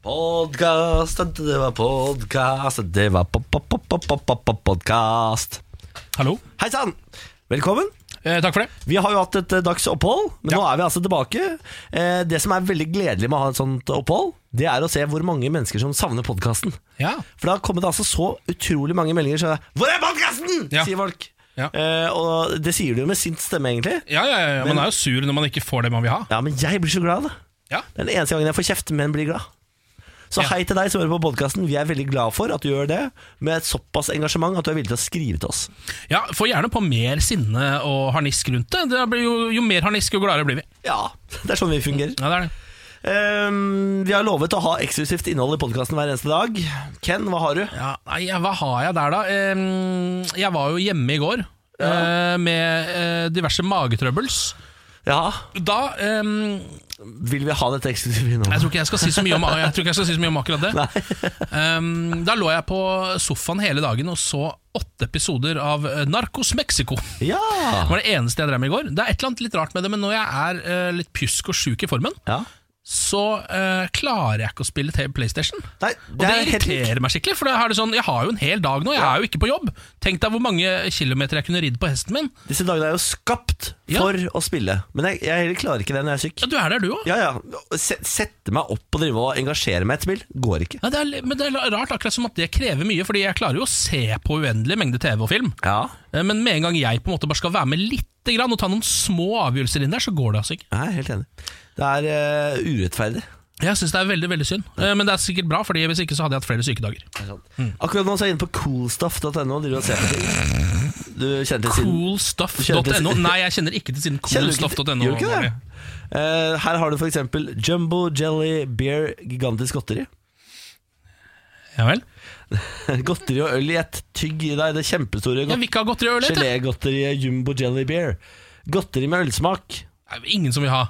Podkast, det var podkast, det var podkast. Hallo. Hei sann! Velkommen. Eh, takk for det. Vi har jo hatt et eh, dags opphold, men Ja. nå er vi altså tilbake. Eh, det som er veldig gledelig med å ha et sånt opphold, det er å se hvor mange mennesker som savner podkasten. Ja. For det har kommet altså så utrolig mange meldinger. Så, 'Hvor er podkasten?' Ja. sier folk. Ja. Eh, og det sier du jo med sint stemme, egentlig. Ja, ja, ja, Man er jo sur når man ikke får det man vil ha. Ja, men jeg blir så glad. Ja. Det er den eneste gangen jeg får kjeft, men blir glad. Så Ja. hei til deg som hører på podkasten. Vi er veldig glad for at du gjør det, med et såpass engasjement at du er villig til å skrive til oss. ja, Få gjerne på mer sinne og harnisk rundt det. det blir jo, jo mer harnisk, jo gladere blir vi. Ja, det er sånn vi fungerer. Ja, det er det. Um, vi har lovet å ha eksklusivt innhold i podkasten hver eneste dag. Ken, hva har du? Ja, nei, Hva har jeg der, da? Um, jeg var jo hjemme i går eh, med uh, diverse magetrøbbels. Ja, Da ehm, Vil vi ha dette eksklusive Jeg tror ikke jeg skal si så mye om, jeg tror ikke jeg skal si så mye om akkurat det. Um, da lå jeg på sofaen hele dagen og så åtte episoder av eh, Narcos Mexico. Ja! Det var det eneste jeg drev med i går. Det er et eller annet litt rart med det, men når jeg er eh, litt pjusk og sjuk i formen, ja. Så uh, klarer jeg ikke å spille til PlayStation. Nei, Og det det er helt irriterer meg skikkelig, for det det sånn, jeg har jo en hel dag nå, jeg er jo ikke på jobb. Tenk deg hvor mange kilometer jeg kunne ridd på hesten min. Disse dagene er jo skapt Ja. for å spille, men jeg, jeg klarer ikke det når jeg er syk. Ja, Du er der, du òg. Ja, ja. Sette meg opp og drive og engasjere meg i et spill går ikke. Ja, det er, men det er rart, akkurat som at det krever mye, Fordi jeg klarer jo å se på uendelig mengde TV og film. Ja. Eh, Men med en gang jeg på en måte bare skal være med lite grann og ta noen små avgjørelser inn der, så går det altså ikke. Jeg er helt enig. Det er uh, urettferdig. Jeg syns det er veldig veldig synd. Eh, Men det er sikkert bra, Fordi hvis ikke så hadde jeg hatt flere sykedager. Akkurat nå så er jeg inne på coolstuff.no. Du kjenner til siden Coolstuff.no. Nei, jeg kjenner ikke til siden coolstuff.no. Det? Eh, her har du eksempel Jumbo Jelly Beer Gigantisk godteri. Ja vel? godteri og øl i ett. Tygg i deg det kjempestore ikke ha godteri og øl. gelégodteriet Jumbo Jelly Beer. Godteri med ølsmak. Det ingen som vil ha.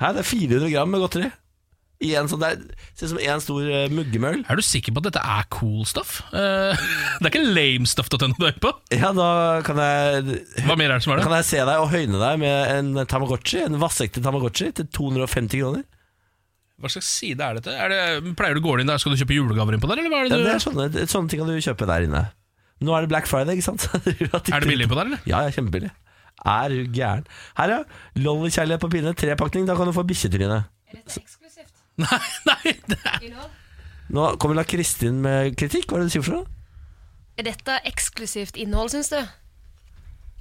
Hæ, det er 400 gram med godteri. I en sånn der, Ser ut som en stor uh, mugge. Er du sikker på at dette er cool stuff? Eh, det er ikke lame stuff du er på? Ja, da kan jeg Hva mer er det som er Kan jeg se deg og høyne deg med en Tamagotchi En vassekte Tamagotchi til 250 kroner Hva slags side er dette? Er det pleier du å gå inn der, Skal du kjøpe julegaver inn på der? Eller hva er ja, det du det er sånne, sånne ting kan du kjøpe der inne Nå er det Black Friday, ikke sant? Er det billig på der, eller? Ja, ja, kjempebillig Er du gæren Her ja, Lollykjærlighet på pinne, trepakning Da kan du få bikkjetryne Er dette eksklusivt Nei, nei det er? Nå kommer da Kristin med kritikk Hva er det du sier for noe? Er dette eksklusivt innhold, syns du?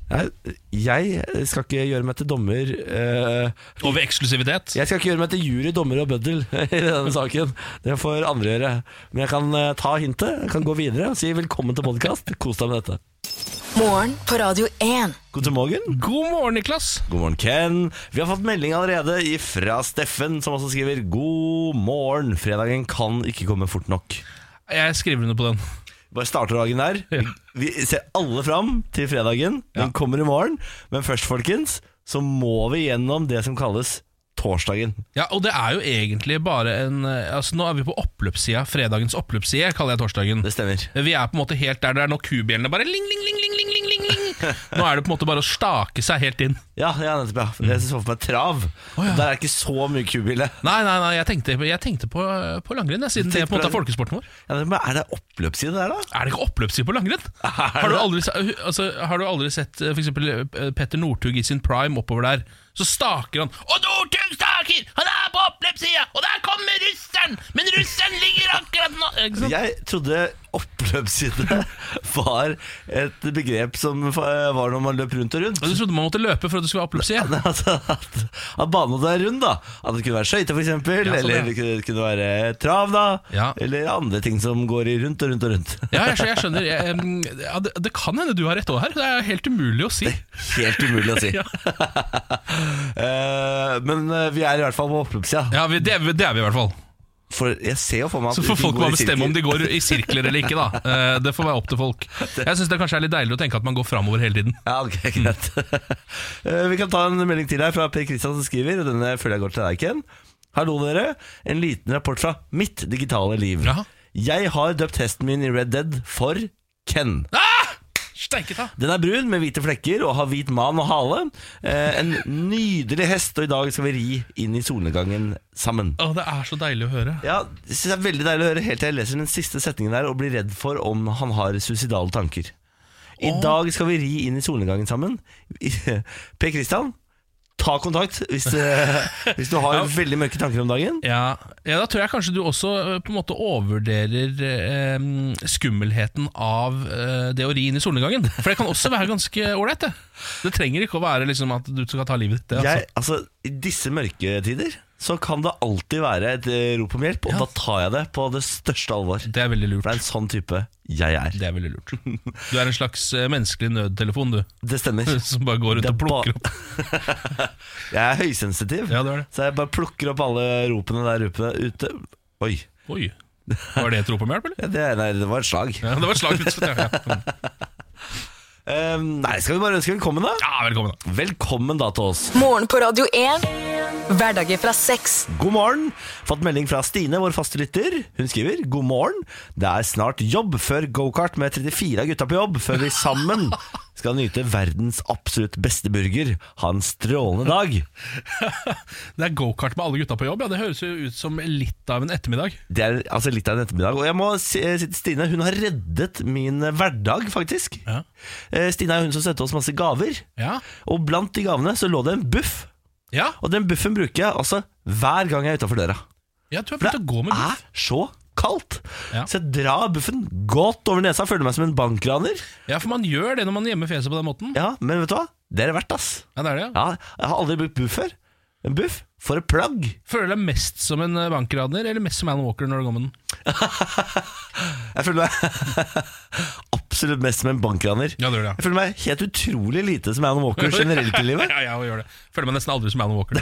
Jeg, jeg skal ikke gjøre meg til dommer uh, Over eksklusivitet. Jeg skal ikke gjøre meg til jury, dommer og bøddel i denne saken. Det får andre gjøre. Men jeg kan eh, ta hintet, jeg kan gå videre og si velkommen til podkast. Kos deg med dette. Morgen på Radio 1. God morgen. God morgen, Niklas. God morgen, Ken. Vi har fått melding allerede fra Steffen, som også skriver God morgen. Fredagen kan ikke komme fort nok. Jeg skriver under på den. Bare starter dagen der. Vi ser alle fram til fredagen. Den kommer i morgen. Men først, folkens, så må vi gjennom det som kalles torsdagen. Ja, Og det er jo egentlig bare en eh, Altså Nå er vi på oppløpssida. Fredagens oppløpsside, kaller jeg torsdagen. Det stemmer. Vi er på en måte helt der det er nok kubjellene bare ling, ling, ling, ling, ling, ling. Nå er det på en måte bare å stake seg helt inn. Ja, ja nettopp. ja Jeg så for meg trav. Oh, ja. Der er ikke så mye kubile. Nei, nei, nei, jeg tenkte, jeg tenkte på, på langrenn, jeg, siden det på en måte er folkesporten vår. Ja, men er det oppløpsside der, da? Er det ikke oppløpsside på langrenn? Har du aldri, altså, har du aldri sett f.eks. for eksempel eh, Petter Northug i sin prime oppover der? Så staker han Og Northug staker! Han er på oppløpssida! Og der kommer russeren! Men russeren ligger akkurat nå Ikke sant? Jeg trodde oppløpsside var et begrep som var når man løp rundt og rundt. Og Du trodde man måtte løpe for at det skulle være oppløpsside? Altså, at, at banen er rund, da. At det kunne være skøyter, f.eks. Ja, sånn, eller det kunne, kunne være trav, da. Ja. Eller andre ting som går i rundt og rundt og rundt. Ja, jeg, jeg skjønner. Jeg, ja, det, det kan hende du har rett òg her. Det er helt umulig å si. Helt umulig å si. Ja. Eh, men eh, vi er i hvert fall på oppløpssida. Ja, vi, det, det er vi i hvert fall. For jeg ser jo for meg at Så får de folk går i bare bestemme om de går i sirkler eller ikke. da Eh, Det får være opp til folk. Jeg syns det kanskje er litt deilig å tenke at man går framover hele tiden. Ja, ok, greit Eh, Vi kan ta en melding til her fra Per Kristian som skriver Og denne føler jeg går til deg, Ken Hallo dere, en liten rapport fra mitt digitale liv Jaha. Jeg har døpt hesten min i Red Dead for Ken Steike ta! Den er brun med hvite flekker og har hvit man og hale. Eh, En nydelig hest Og i dag skal vi ri inn i solnedgangen sammen. Å, det er så deilig å høre. Ja, det synes det er veldig deilig å høre. Helt til jeg leser den siste setningen der Og blir redd for om han har suicidale tanker. I dag skal vi ri inn i solnedgangen sammen. Per Kristian Ta kontakt hvis, eh, hvis du har Ja. veldig mørke tanker om dagen Ja, ja, Da tror jeg kanskje du også eh, på en måte overvurderer eh, skummelheten av eh, det å ri inn i solnedgangen. For det kan også være ganske ålreit. Det. det trenger ikke å være liksom at du skal ta livet ditt. Det, altså. jeg, altså, I disse mørketider Så kan det alltid være et eh, rop om hjelp Og Ja. da tar jeg det på det største alvor Det er veldig lurt. For det er en sånn type jeg er Det er veldig lurt. Du er en slags eh, menneskelig nødtelefon, du. Det stemmer Som bare går er og plukker opp. Jeg er høysensitiv Ja, det er det. Så jeg bare plukker opp alle ropene der ute. Oi Oi. Var det et rop om hjelp, eller? ja, det, Nei, det var et slag Ja, det var et slag. Ehm, Nei, skal vi bare ønske velkommen da? ja velkommen, da. Velkommen da til oss Morgen på Radio 1. Hverdager fra seks. God morgen Fått melding fra Stine, vår faste lytter Hun skriver God morgen Det er snart jobb før go-kart med 34 av gutta på jobb Før vi sammen skal nyte verdens absolutt beste burger Ha en strålende dag Det er gokart med alle gutta på jobb. Ja, Det høres jo ut som litt av en ettermiddag. Det er altså litt av en ettermiddag Og jeg må si til Stine Hun har reddet min hverdag faktisk Ja. Eh, Stine er hun som sendte oss masse gaver Ja, Og blant de gavene så lå det en buff ja. Og den buffen bruker jeg altså hver gang jeg er utenfor døra Ja, du har begynt å gå med det buff. er så kaldt Ja. Så jeg drar buffen godt over nesa Føler meg som en bankraner Ja, for man gjør det når man gjemmer fjeset på den måten. Ja, men vet du hva? Det er det verdt ass Ja, det er det, ja. ja, Jeg har aldri brukt buff før En buff for et plagg Føler du deg mest som en eh, bankraner eller mest som Alan Walker når du går med den? Jeg føler meg absolutt mest som en bankraner Ja, det det, Jeg føler meg helt utrolig lite som Alan Walker generelt i livet Ja, ja, gjør det. Føler meg nesten aldri som Alan Walker.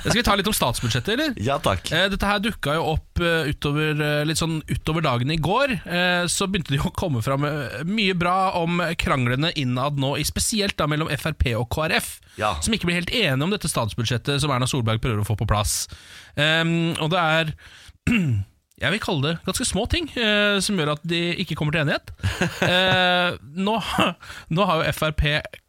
Skal vi ta litt om statsbudsjettet, eller? Ja takk Eh, Dette her dukka jo opp eh, utover, litt sånn utover dagen i går. Eh, Så begynte det jo å komme fram mye bra om kranglene innad nå, i spesielt da mellom Frp og KrF. Ja. Som ikke blir helt enige om dette statsbudsjettet som Erna Solberg prøver å få på plass. Um, og det er jeg vil kalle det ganske små ting eh, som gjør at de ikke kommer til enighet. Eh, nå, nå har jo Frp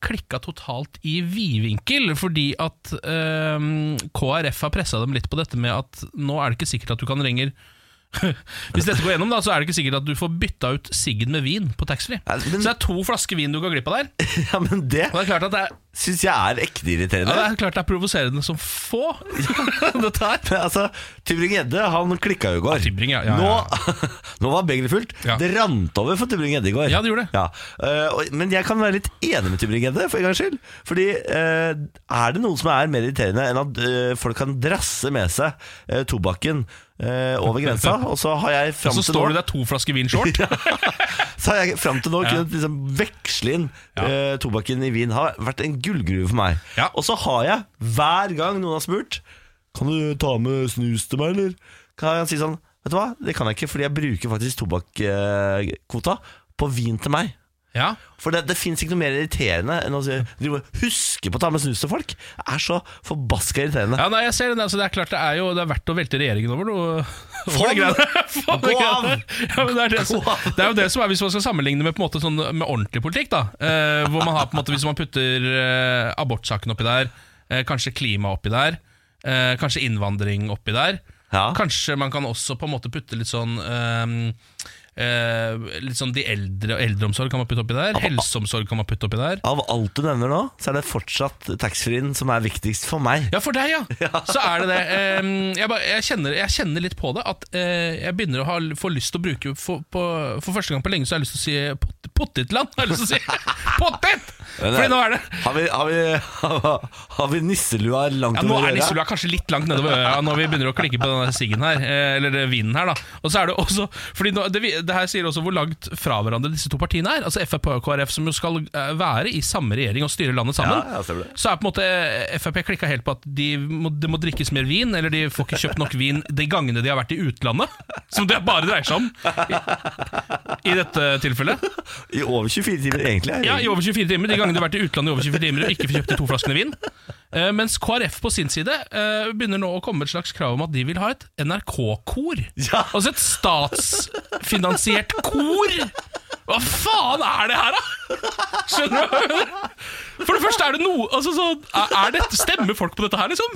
klikka totalt i vidvinkel, fordi at eh, KrF har pressa dem litt på dette med at nå er det ikke sikkert at du kan lenger Hvis dette går gjennom, da, så er det ikke sikkert at du får bytta ut siggen med vin på taxfree. Ja, men- Så det er to flasker vin du går glipp av der. Ja, men det Og det er klart at det er, synes jeg er ekte irriterende. ja, det er, klart det er provoserende som få, dette her. Altså, Tybring-Gjedde han klikka jo i går Ja, ja, ja. Nå, nå var begeret fullt. Det rant over for Tybring-Gjedde i går Ja, det gjorde det. Ja, og- Men jeg kan være litt enig med Tybring-Gjedde For en gangs skyld Fordi uh, er det noe som er mer irriterende Enn at uh, folk kan drasse med seg Tobakken øh, over grensa Og så har jeg Og frem så står nå du der to flasker vin short. Så har jeg frem til nå Ja. kunnet liksom veksle inn Ja. øh, Tobakken i vin Har vært en gullgruve for meg Ja. Og så har jeg hver gang noen har spurt Kan du ta med snus til meg, eller? Kan jeg si sånn Vet du hva, det kan jeg ikke Fordi jeg bruker faktisk tobakkvota På vin til meg Ja, For det, det finnes ikke noe mer irriterende Enn å si, huske på å ta med snus til folk Det er så forbaska irriterende Ja, nei, jeg ser det. Altså, det er klart det er jo Det er verdt å velte regjeringen over noe. Få det Gå av! Ja, men det, er det, som, det er jo det som er Hvis man skal sammenligne med på en måte sånn Med ordentlig politikk, da eh, hvor man har på en måte Hvis man putter eh, abortsaken oppi der, eh, kanskje klima oppi der, eh, kanskje innvandring oppi der. Ja. Kanskje man kan også på en måte putte litt sånn ehm, eh, Litt sånn de eldre Eldreomsorg kan man putte oppi der. Helseomsorg kan man putte oppi der. Av alt du nevner nå Så er det fortsatt taxfree-en som er viktigst for meg Ja, for deg, ja. Så er det det. Jeg, bare, jeg, kjenner, jeg kjenner litt på det. At eh, jeg begynner å ha, få lyst til å bruke For, på, for første gang på lenge så har jeg lyst til å si pot- pottitland. Har jeg lyst til å si potet! Fordi nå er det Har vi, har vi, har vi nisselua langt ja, Nå over er nisselua kanskje litt langt nedover øra når vi begynner å klikke på denne siggen her. eh, Eller vinen her, da. Og så er det også Fordi nå, det, det her sier også hvor langt fra hverandre disse to partiene er. Altså Frp og KrF, som jo skal eh, være i samme regjering og styre landet sammen. Ja. Så er på en måte eh, Frp klikka helt på at det må, det må drikkes mer vin, eller de får ikke kjøpt nok vin de gangene de har vært i utlandet. Som det bare dreier seg om i, i dette tilfellet. I over 24 timer, egentlig. Ja, i over 24 timer. De gangene de har vært i utlandet i over 24 timer og ikke får kjøpt de to flaskene vin. Uh, mens KrF på sin side uh, begynner nå å komme et slags krav om at de vil ha et NRK-kor. Ja. Altså et statsfinansiert kor! Hva faen er det her, da?! Skjønner du? hva? For det første er det noe altså, så, er dette, Stemmer folk på dette her, liksom?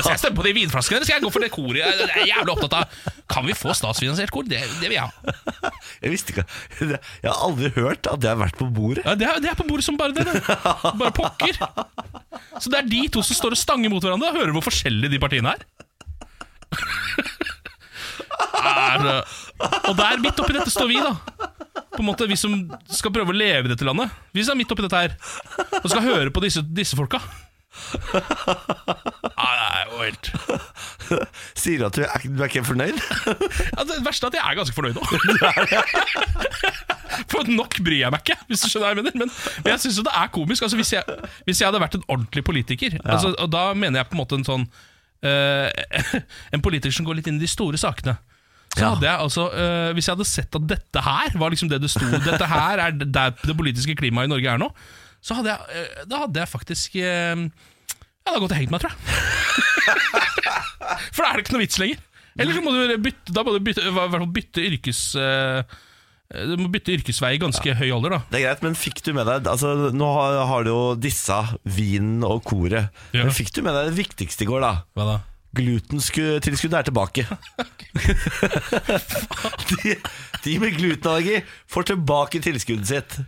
Skal jeg stemme på de vinflaskene, eller skal jeg gå for det koret? Jeg er jævlig opptatt av Kan vi få statsfinansiert kor? Det, det vil jeg ha. Jeg visste ikke Jeg har aldri hørt at det har vært på bordet. Ja, det, er, det er på bordet som bare det. det. Bare pokker. Så det er de to som står og stanger mot hverandre. Hører du hvor forskjellige de partiene er? Er og der, midt oppi dette, står vi, da. På en måte Vi som skal prøve å leve i dette landet. Vi som er midt oppi dette her og skal høre på disse, disse folka. Nei, det er jo helt Sier du at du er, du er ikke fornøyd? ja, Det verste er at jeg er ganske fornøyd nå. For nok bryr jeg meg ikke, hvis du skjønner hva jeg mener. Men, men jeg syns jo det er komisk. Altså, hvis, jeg, hvis jeg hadde vært en ordentlig politiker, altså, og da mener jeg på en måte en sånn Uh, En politiker som går litt inn i de store sakene. Så Ja. hadde jeg altså eh, Hvis jeg hadde sett at dette her var liksom det det sto Dette her er der det politiske klimaet i Norge er nå, så hadde jeg, eh, da hadde jeg faktisk eh, Jeg hadde gått og hengt meg, tror jeg. For da er det ikke noe vits lenger. Eller så må du bytte, da må du bytte, i hvert fall bytte yrkes... du må bytte yrkesvei i ganske høy alder, da. Det er greit, men fikk du med deg altså, Nå har, har du jo dissa vinen og koret. Ja. Men fikk du med deg det viktigste i går, da? Hva da? Glutentilskuddet er tilbake. de, de med glutenallergi får tilbake tilskuddet sitt.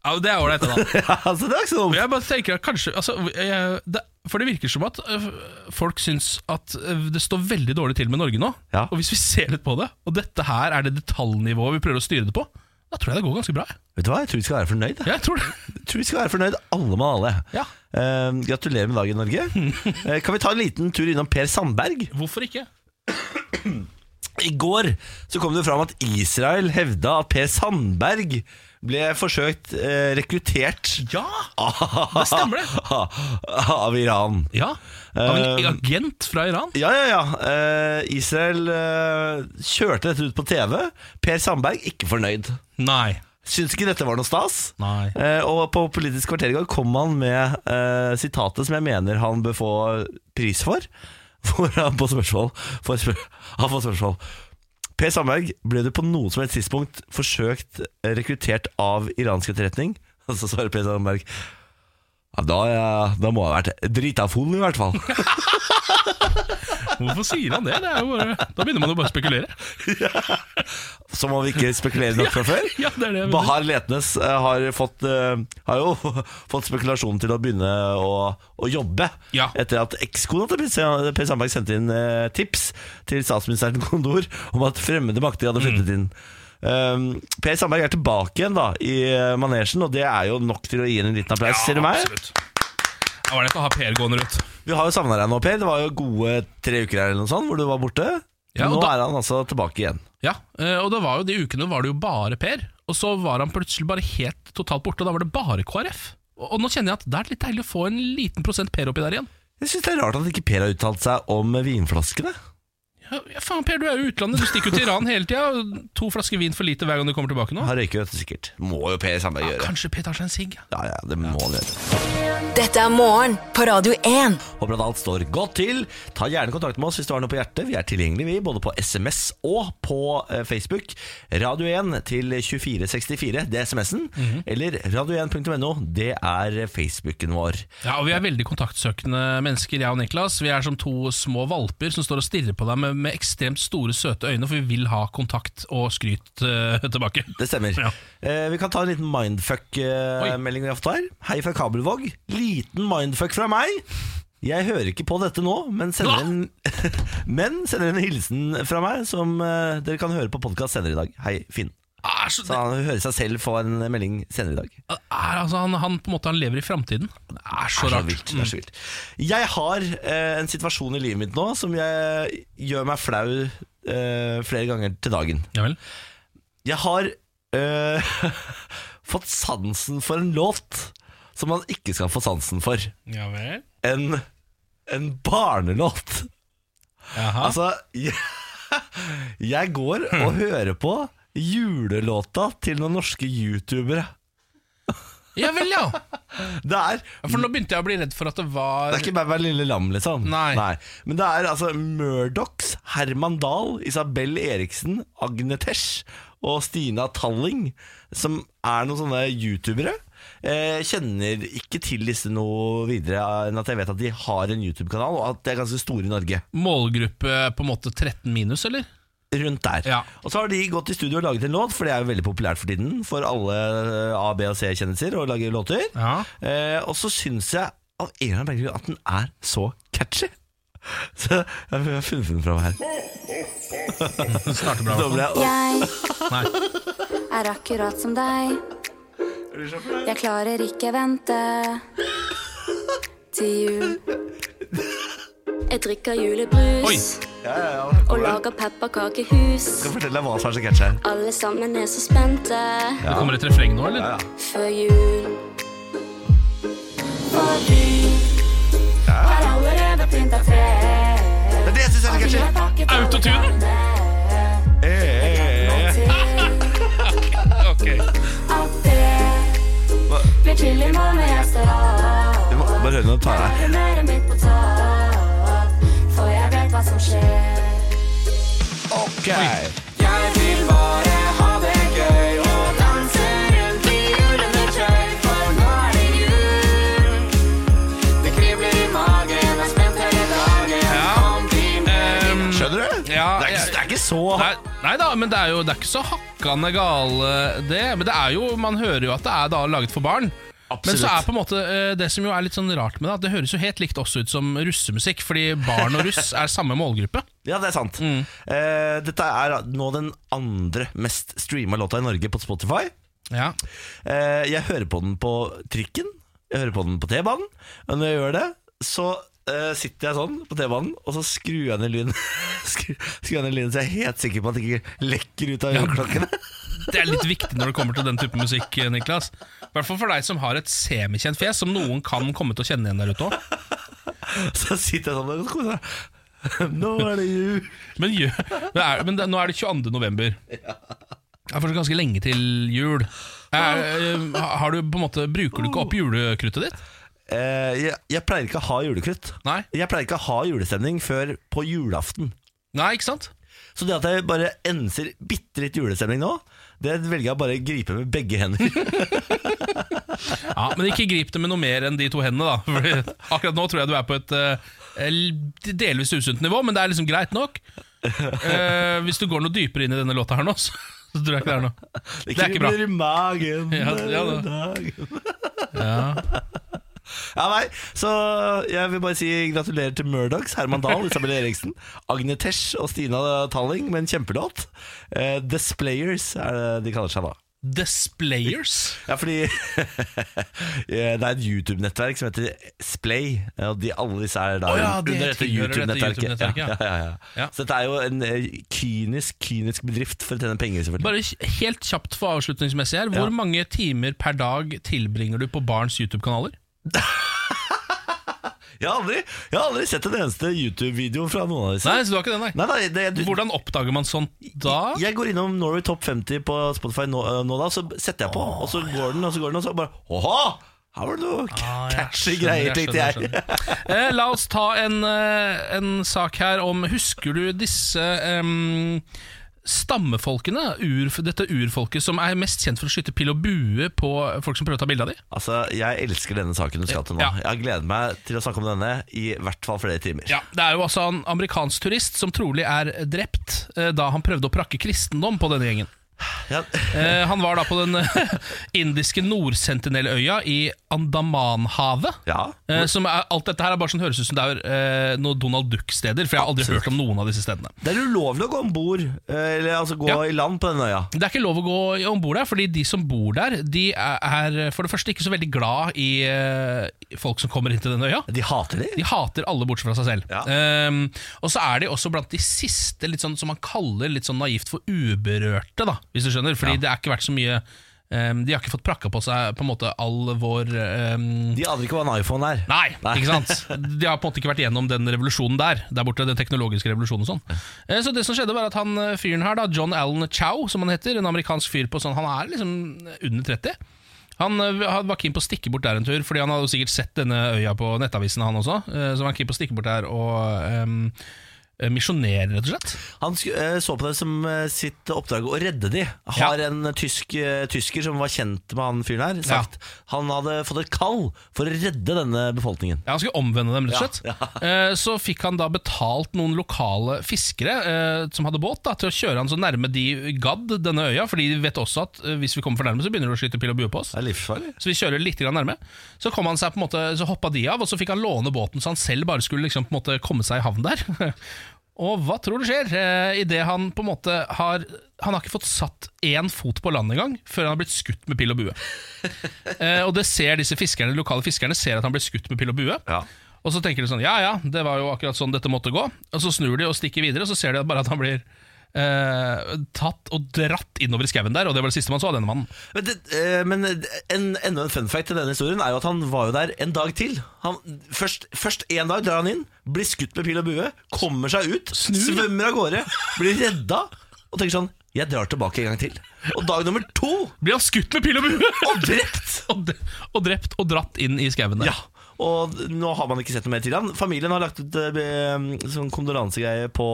Ja, Det er ålreit, da. Ja, altså, det er ikke sånn. Jeg bare tenker at kanskje altså, jeg, det, For det virker som at øh, folk syns at øh, det står veldig dårlig til med Norge nå. Ja. Og hvis vi ser litt på det, og dette her er det detaljnivået vi prøver å styre det på, da tror jeg det går ganske bra. Vet du hva, jeg tror vi skal være fornøyd. Jeg tror det. Jeg tror vi skal være fornøyd, alle med alle. Ja. Eh, gratulerer med dagen, Norge. Eh, kan vi ta en liten tur innom Per Sandberg? Hvorfor ikke? I går så kom det fram at Israel hevda at Per Sandberg ble forsøkt eh, rekruttert Ja! Det stemmer det. av Iran. Ja, Av en Eh, agent fra Iran? Ja, ja, ja. Eh, Israel eh, kjørte dette ut på TV. Per Sandberg ikke fornøyd. Nei. Syns ikke dette var noe stas. Nei. Eh, og på Politisk kvarter i går kom han med eh, sitatet som jeg mener han bør få pris for. Hvor han på spørsmål får spør Han får spørsmål Per Sandberg, ble du på noe som helst tidspunkt forsøkt rekruttert av iransk etterretning? Og så svarer Per Sandberg ja, da, da må jeg ha vært drita full, i hvert fall. Hvorfor sier han det? det er jo bare, da begynner man jo bare å spekulere. Som om vi ikke spekulerer nok fra før. Ja, det er det. Bahar Letnes eh, har, fått, eh, har jo fått spekulasjonen til å begynne å, å jobbe. Ja. Etter at ekskona til Per Sandberg sendte inn eh, tips til statsministerens kontor om at fremmede makter hadde flyttet inn. Um, per Sandberg er tilbake igjen da i manesjen, og det er jo nok til å gi henne en liten applaus. Ser du meg? absolutt. Det var lett å ha Per gående rundt. Vi har jo savna deg nå, Per. Det var jo gode tre uker her eller noe sånt hvor du var borte. Ja, og nå da- er han altså tilbake igjen. Ja, eh, og det var jo de ukene var det jo bare Per, og så var han plutselig bare helt totalt borte, og da var det bare KrF. Og, og nå kjenner jeg at det er litt deilig å få en liten prosent Per oppi der igjen. Jeg syns det er rart at ikke Per har uttalt seg om vinflaskene. Ja, ja, faen Per, du er jo i utlandet, du stikker jo til Iran hele tida. To flasker vin for lite hver gang du kommer tilbake nå. Har røyker du sikkert. Må jo Per Sandberg gjøre. Kanskje Per tar seg en sigg? Ja, ja, det må han gjøre. Dette er morgen på Radio 1. Håper at alt står godt til. Ta gjerne kontakt med oss hvis du har noe på hjertet. Vi er tilgjengelige vi, både på SMS og på eh, Facebook. Radio 1 til 2464, det er SMS-en. Eller radio1.no, det er Facebooken vår. Ja, og vi er veldig kontaktsøkende mennesker, jeg og Niklas. Vi er som to små valper som står og stirrer på deg med, med ekstremt store, søte øyne, for vi vil ha kontakt og skryt uh, tilbake. Det stemmer. Ja. Uh, vi kan ta en liten mindfuck-melding vi har fått her. Hei fra Kabelvåg. Liten mindfuck fra meg. Jeg hører ikke på dette nå, men sender en, men sender en hilsen fra meg som eh, dere kan høre på podkast senere i dag. Hei, Finn. Er så, Så han hører seg selv få en melding senere i dag. er, altså, han, han på en måte han lever i framtiden. Det er så Det er så rart. vilt. Det er så vilt. Jeg har eh, en situasjon i livet mitt nå som jeg gjør meg flau eh, flere ganger til dagen. Ja vel. Jeg har eh, fått sansen for en låt som man ikke skal få sansen for. Ja vel. En, en barnelåt. Jaha. Altså, jeg, jeg går og hører på julelåta til noen norske youtubere. ja vel, ja. Det er For nå begynte jeg å bli redd for at det var Det er ikke bare hver lille lam, liksom. Nei. Men det er altså Murdochs, Herman Dahl, Isabel Eriksen, Agnetesh og Stina Talling som er noen sånne youtubere. Jeg kjenner ikke til disse noe videre enn at jeg vet at de har en YouTube-kanal, og at de er ganske store i Norge. målgruppe på en måte 13 minus, eller? Rundt der. Ja. Og så har de gått i studio og laget en låt, for det er jo veldig populært for tiden for alle A, B og C-kjendiser å lage låter. Ja. Eh, og så syns jeg av en eller annen grunn at den er så catchy. Så jeg har funnet den fram her. Starter bra. Jeg Jeg er akkurat som deg. Jeg klarer ikke vente til jul. Jeg drikker julebrus Oi. ja, ja, ja. og lager pepperkakehus. Skal fortelle deg hva som er så catchy. Alle sammen er så spente Det kommer et refreng nå, eller? før jul. For du har allerede pynta tre. Det er det jeg syns er så catchy. Autotune. Eh, eh, eh. Blir chill i morgen med gjester. Du må bare høre når du tar her. Humøret mitt på topp, for jeg vet hva som skjer. Ok. Jeg vil bare ha det gøy og danse rundt i julenøttøy, for nå er det jul. Det kribler i magen, er spent hele dagen. Kom meg. Um, Skjønner du? Ja, det, er ikke, det er ikke så Nei, nei da, men det er jo det er ikke så hakkande gale, det. Men det er jo, man hører jo at det er da laget for barn. Absolutt. Men så er på en måte eh, det som jo er litt sånn rart med det, at det høres jo helt likt også ut som russemusikk, fordi barn og russ er samme målgruppe. Ja, det er sant. Mm. Eh, dette er nå den andre mest streama låta i Norge på Spotify. Ja. Eh, jeg hører på den på trikken, jeg hører på den på T-banen. Og når jeg gjør det, så eh, sitter jeg sånn på T-banen, og så skrur jeg ned lyden. Skru- skru jeg ned lyden Så jeg er helt sikker på at det ikke lekker ut av øreklokkene. Det er litt viktig når det kommer til den type musikk, Niklas. I hvert fall for deg som har et semikjent fjes, som noen kan komme til å kjenne igjen der ute òg. Så sitter jeg sånn og koser meg. Nå er det jul. Men, men, er, men det, nå er det 22. november. Det er fortsatt ganske lenge til jul. Er, eh, har du på en måte Bruker du ikke opp julekruttet ditt? Eh, jeg, jeg pleier ikke å ha julekrutt. Nei? Jeg pleier ikke å ha julestemning før på julaften. Nei, ikke sant? Så det at jeg bare enser bitte litt julestemning nå, det velger jeg bare å gripe med begge hender. Ja, Men ikke grip det med noe mer enn de to hendene, da. Fordi akkurat nå tror jeg du er på et uh, delvis usunt nivå, men det er liksom greit nok. Uh, hvis du går noe dypere inn i denne låta her nå, så, så tror jeg ikke det er noe. Det er ikke bra. Det kribler i magen Ja, ja. Ja. Ja, nei, så jeg vil bare si gratulerer til Murdochs, Herman Dahl, Isabel Eriksen, Agnetesh og Stina Talling med en kjempelåt. Uh, Displayers er det de kaller seg da. Displayers? Ja, fordi det er et YouTube-nettverk som heter Splay, og de, alle disse er da oh, ja, det under dette YouTube-nettverket. YouTube-nettverket, ja, ja, ja, ja. Ja. Så dette er jo en eh, kynisk, kynisk bedrift for å tjene penger, selvfølgelig. Bare helt kjapt for avslutningsmessig her. Hvor mange timer per dag tilbringer du på barns YouTube-kanaler? Jeg har aldri, jeg har aldri sett en eneste YouTube-video fra noen av disse. Nei, så du har ikke den, nei. Nei, nei, det, du, Hvordan oppdager man sånt da? Jeg går innom Norway Top 50 på Spotify nå, eh, nå da, så setter jeg på, og så går den, og så går den, og så bare Åha! Her var det noe Ah, jeg catchy skjønner, greier, jeg tenkte jeg. skjønner, skjønner. Eh, la oss ta en, eh, en sak her om Husker du disse em, stammefolkene? Ur, dette urfolket som er mest kjent for å skyte pil og bue på folk som prøver å ta bilde av dem? Altså, Jeg elsker denne saken du skal til nå. Ja. Jeg har gledet meg til å snakke om denne i hvert fall flere timer. Ja, Det er jo altså en amerikansk turist som trolig er drept eh, da han prøvde å prakke kristendom på denne gjengen. Ja. Eh, han var da på den eh, indiske Nordsentinelløya i Andamanhavet. Ja. Eh, som er, alt dette her er bare sånn høres ut som det er eh, noen Donald Duck-steder, for jeg har aldri Absolutt. hørt om noen av disse stedene. Det er ulovlig å gå om bord, eller altså gå Ja. i land på den øya. Det er ikke lov å gå om bord der, fordi de som bor der, de er, er for det første ikke så veldig glad i eh, folk som kommer inn til den øya. De hater de. De hater alle bortsett fra seg selv. Ehm, og så er de også blant de siste, litt sånn, som man kaller litt sånn naivt for uberørte, da, hvis du skjønner. Fordi Ja. det er ikke vært så mye um, De har ikke fått prakka på seg på en måte all vår um, De aner ikke hva en iPhone er. Nei, Nei. ikke sant? De har på en måte ikke vært gjennom den revolusjonen der. Der borte, Den teknologiske revolusjonen og sånn. Eh, Så det som skjedde var at han fyren her, da, John Allen Chow, som han heter, en amerikansk fyr på sånn Han er liksom under 30. Han han var keen på å stikke bort der en tur, Fordi han hadde sikkert sett denne øya på nettavisen, han også. Eh, Så var han keen på å stikke bort der og ehm, eh, misjonere, rett og slett. Han eh, så på det som eh, sitt oppdrag å redde de. Har Ja. en tysk, tysker som var kjent med han fyren her, sagt han hadde fått et kall for å redde denne befolkningen. Ja, Han skulle omvende dem, rett og slett. Ja, Så fikk han da betalt noen lokale fiskere som hadde båt, da, til å kjøre han så nærme de gadd denne øya. Fordi de vet også at hvis vi kommer for nærme, så begynner de å skyte pil og bue på oss. Det er livsfarlig. Så vi kjører litt grann nærme. Så kom han seg på en måte Så hoppa de av, og så fikk han låne båten så han selv bare skulle liksom på en måte komme seg i havn der. og hva tror du skjer eh, idet han på en måte har Han har ikke fått satt én fot på land engang før han har blitt skutt med pil og bue. eh, og det ser disse fiskerne, lokale fiskerne ser at han blir skutt med pil og bue. Ja. Og så tenker de sånn Ja ja, det var jo akkurat sånn dette måtte gå. Og så snur de og stikker videre, og så ser de bare at han blir eh, tatt og dratt innover i skauen der. Og det var det siste man så av denne mannen. Men, det, eh, men en, enda en fun fact til denne historien er jo at han var jo der en dag til. Han, først, først en dag drar han inn, blir skutt med pil og bue, kommer seg ut, svømmer av gårde, blir redda og tenker sånn Jeg drar tilbake en gang til. Og dag nummer to Blir han skutt med pil og bue! og drept! og, og drept og dratt inn i skauen der. Ja, og nå har man ikke sett noe mer til han. Familien har lagt ut eh, sånn kondolansegreie på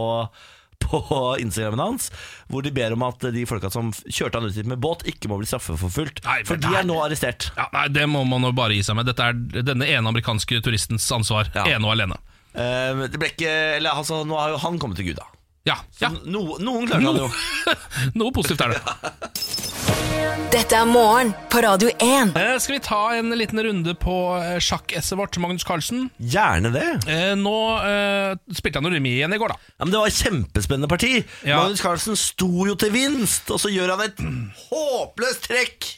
på Instagramen hans, hvor de ber om at de folka som kjørte han ut hit med båt, ikke må bli straffeforfulgt. For de er nå arrestert. Ja, nei, Det må man jo bare gi seg med. Dette er denne ene amerikanske turistens ansvar. Ja. Ene og alene. Uh, det ble ikke Eller altså, nå har jo han kommet til Gud, da. Ja, ja. No, noen klarte han jo. Noe positivt er det. Dette er morgen på Radio 1. Eh, skal vi ta en liten runde på eh, sjakk-esset vårt, Magnus Carlsen? Gjerne det. Eh, nå eh, spilte han jo remis igjen i går, da. Ja, men Det var et kjempespennende parti. Ja. Magnus Carlsen sto jo til vinst, og så gjør han et håpløst trekk.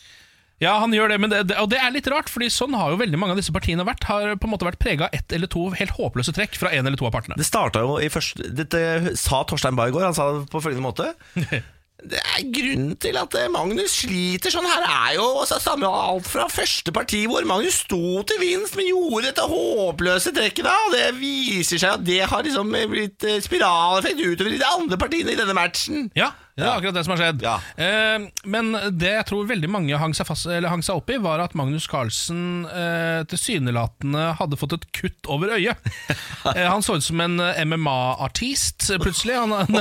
Ja, han gjør det, men det, det, og det er litt rart, Fordi sånn har jo veldig mange av disse partiene vært. Har på en måte vært prega av ett eller to helt håpløse trekk fra en eller to av partene. Det starta jo i første Dette sa Torstein Bae i går. Han sa det på følgende måte. Det er Grunnen til at eh, Magnus sliter sånn her, er jo altså, samme alt fra første parti, hvor Magnus sto til vinst, men gjorde dette håpløse trekket. da Og Det viser seg at det har liksom blitt eh, spiraleffekt utover i de andre partiene i denne matchen. Ja, det er akkurat det som har skjedd. Ja. Eh, men det jeg tror veldig mange hang seg, fast, eller hang seg opp i, var at Magnus Carlsen eh, tilsynelatende hadde fått et kutt over øyet. eh, han så ut som en eh, MMA-artist eh, plutselig. Han, han,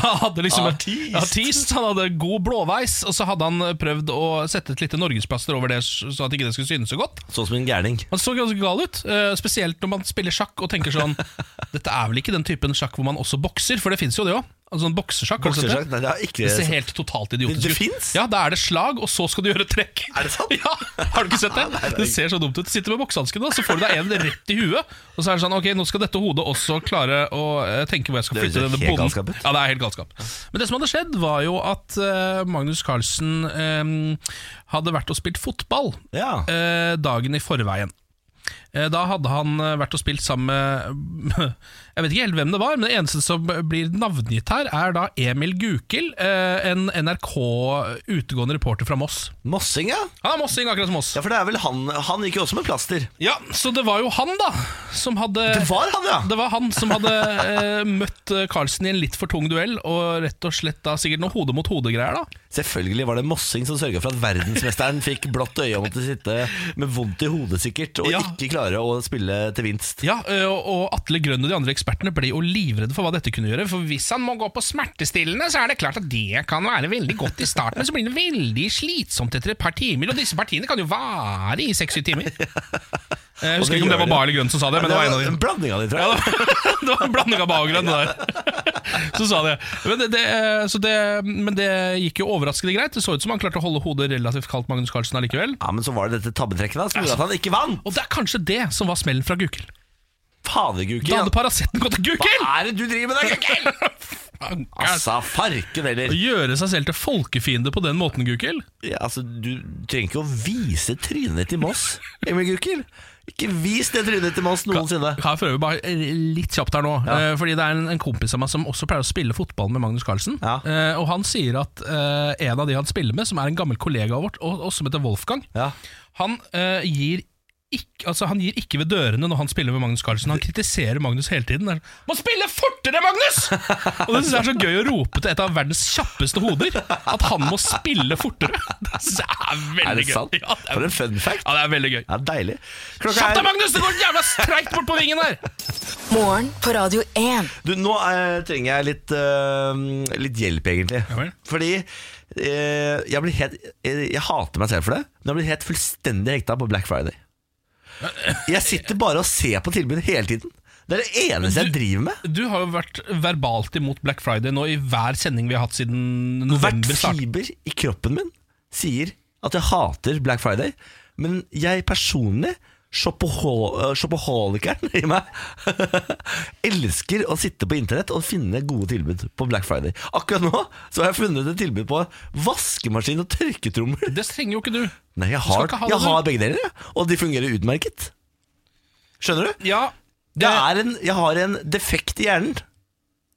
han hadde liksom Artist. artist. Han hadde god blåveis, og så hadde han prøvd å sette et lite norgesplaster over det, så at ikke det skulle synes så godt. Sånn som en gærning. Han så ganske gal ut, eh, spesielt når man spiller sjakk og tenker sånn Dette er vel ikke den typen sjakk hvor man også bokser, for det fins jo det òg. Altså sånn boksesjakk. har Boksesjakk? Nei, det er ikke det ser helt totalt idiotisk Det- ut. Ja, Da er det slag, og så skal du gjøre trekk. Er det sant? Ja, Har du ikke sett det? Nei. Det ser så dumt ut. Du sitter med boksehanskene, så får du deg en rett i huet. Og så er det sånn, ok, nå skal dette hodet også klare å eh, tenke hvor jeg skal flytte denne bonden. galskap. Ja, det er helt galskap. Men det som hadde skjedd, var jo at eh, Magnus Carlsen um, hadde vært og spilt fotball Ja. uh, dagen i forveien. Eh, Da hadde han eh, vært og spilt sammen med Jeg vet ikke helt hvem det var, men det eneste som blir navngitt her, er da Emil Gukild, eh, en NRK utegående reporter fra Moss. Mossing, ja. Han er mossing, akkurat som oss. Ja, for det er vel han Han gikk jo også med plaster. Ja, Så det var jo han, da, som hadde Det var han, ja! det var han som hadde møtt Carlsen i en litt for tung duell, og rett og slett da sikkert noe hode-mot-hode-greier. da Selvfølgelig var det Mossing som sørga for at verdensmesteren fikk blått øye og måtte sitte med vondt i hodet sikkert, og Ja. ikke klare å spille til vinst. Ja, og Atle Grønn og de andre ekspertene ble jo livredde for hva dette kunne gjøre. For hvis han må gå på smertestillende, så er det klart at det kan være veldig godt i starten, men så blir det veldig slitsomt etter et par timer. Og disse partiene kan jo vare i seks-syv timer. Eh, Jeg husker ikke om det var bar eller Grønn som sa det, men det var en av en blanding av de, tror Ja, jeg. det var- det var en blanding av bar og Grønn. Der. Så sa det. Men det, det, eh, så det. Men det gikk jo overraskende greit. Det så ut som han klarte å holde hodet relativt kaldt Magnus Carlsen allikevel. Ja, Men så var det dette tabbetrekket da som gjorde at han ikke vant. Og det er kanskje det som var smellen fra Gukild. Faderguken. Da hadde Paraceten gått til Hva er det du driver med da, Gukild? Altså, farken Å gjøre seg selv til folkefiende på den måten, Gukild? Ja, altså, du trenger ikke å vise trynet til Moss, Emil Gukild. Ikke vis det trynet til Mons noensinne. Kan jeg prøve bare litt kjapt her nå Ja. eh, Fordi det er en, en kompis av meg som også pleier å spille fotball med Magnus Carlsen. Ja. Eh, og han sier at eh, en av de han spiller med, som er en gammel kollega vårt, og, og som heter Wolfgang, Ja. han eh, gir ikke, altså han gir ikke ved dørene når han spiller med Magnus Carlsen. Han kritiserer Magnus hele tiden. Det er, Må spille fortere, Magnus! Og det synes jeg er så gøy å rope til et av verdens kjappeste hoder. At han må spille fortere. Det synes jeg er veldig Er det gøy. sant? Ja, det er, For en fun fact. ja, det er veldig gøy. Ja, deilig. Klokka Kjapp deg, er Magnus! Det går jævla streit bort på vingen der! Morgen på Radio 1. du, Nå eh, trenger jeg litt, eh, litt hjelp, egentlig. Ja vel. Fordi eh, jeg, blir helt, jeg, jeg hater meg selv for det, men jeg blir helt fullstendig hekta på Black Friday. Jeg sitter bare og ser på tilbudet hele tiden. Det er det eneste jeg driver med. Du har jo vært verbalt imot Black Friday nå i hver sending vi har hatt siden Hvert november start. fiber i kroppen min sier at jeg hater Black Friday, men jeg personlig shopaho- Shopaholikeren i meg elsker å sitte på internett og finne gode tilbud på Black Friday. Akkurat nå så har jeg funnet et tilbud på vaskemaskin og tørketrommel. Det trenger jo ikke du. Nei, jeg har, ikke jeg har begge deler, og de fungerer utmerket. Skjønner du? Ja, Det er en, jeg har en defekt i hjernen.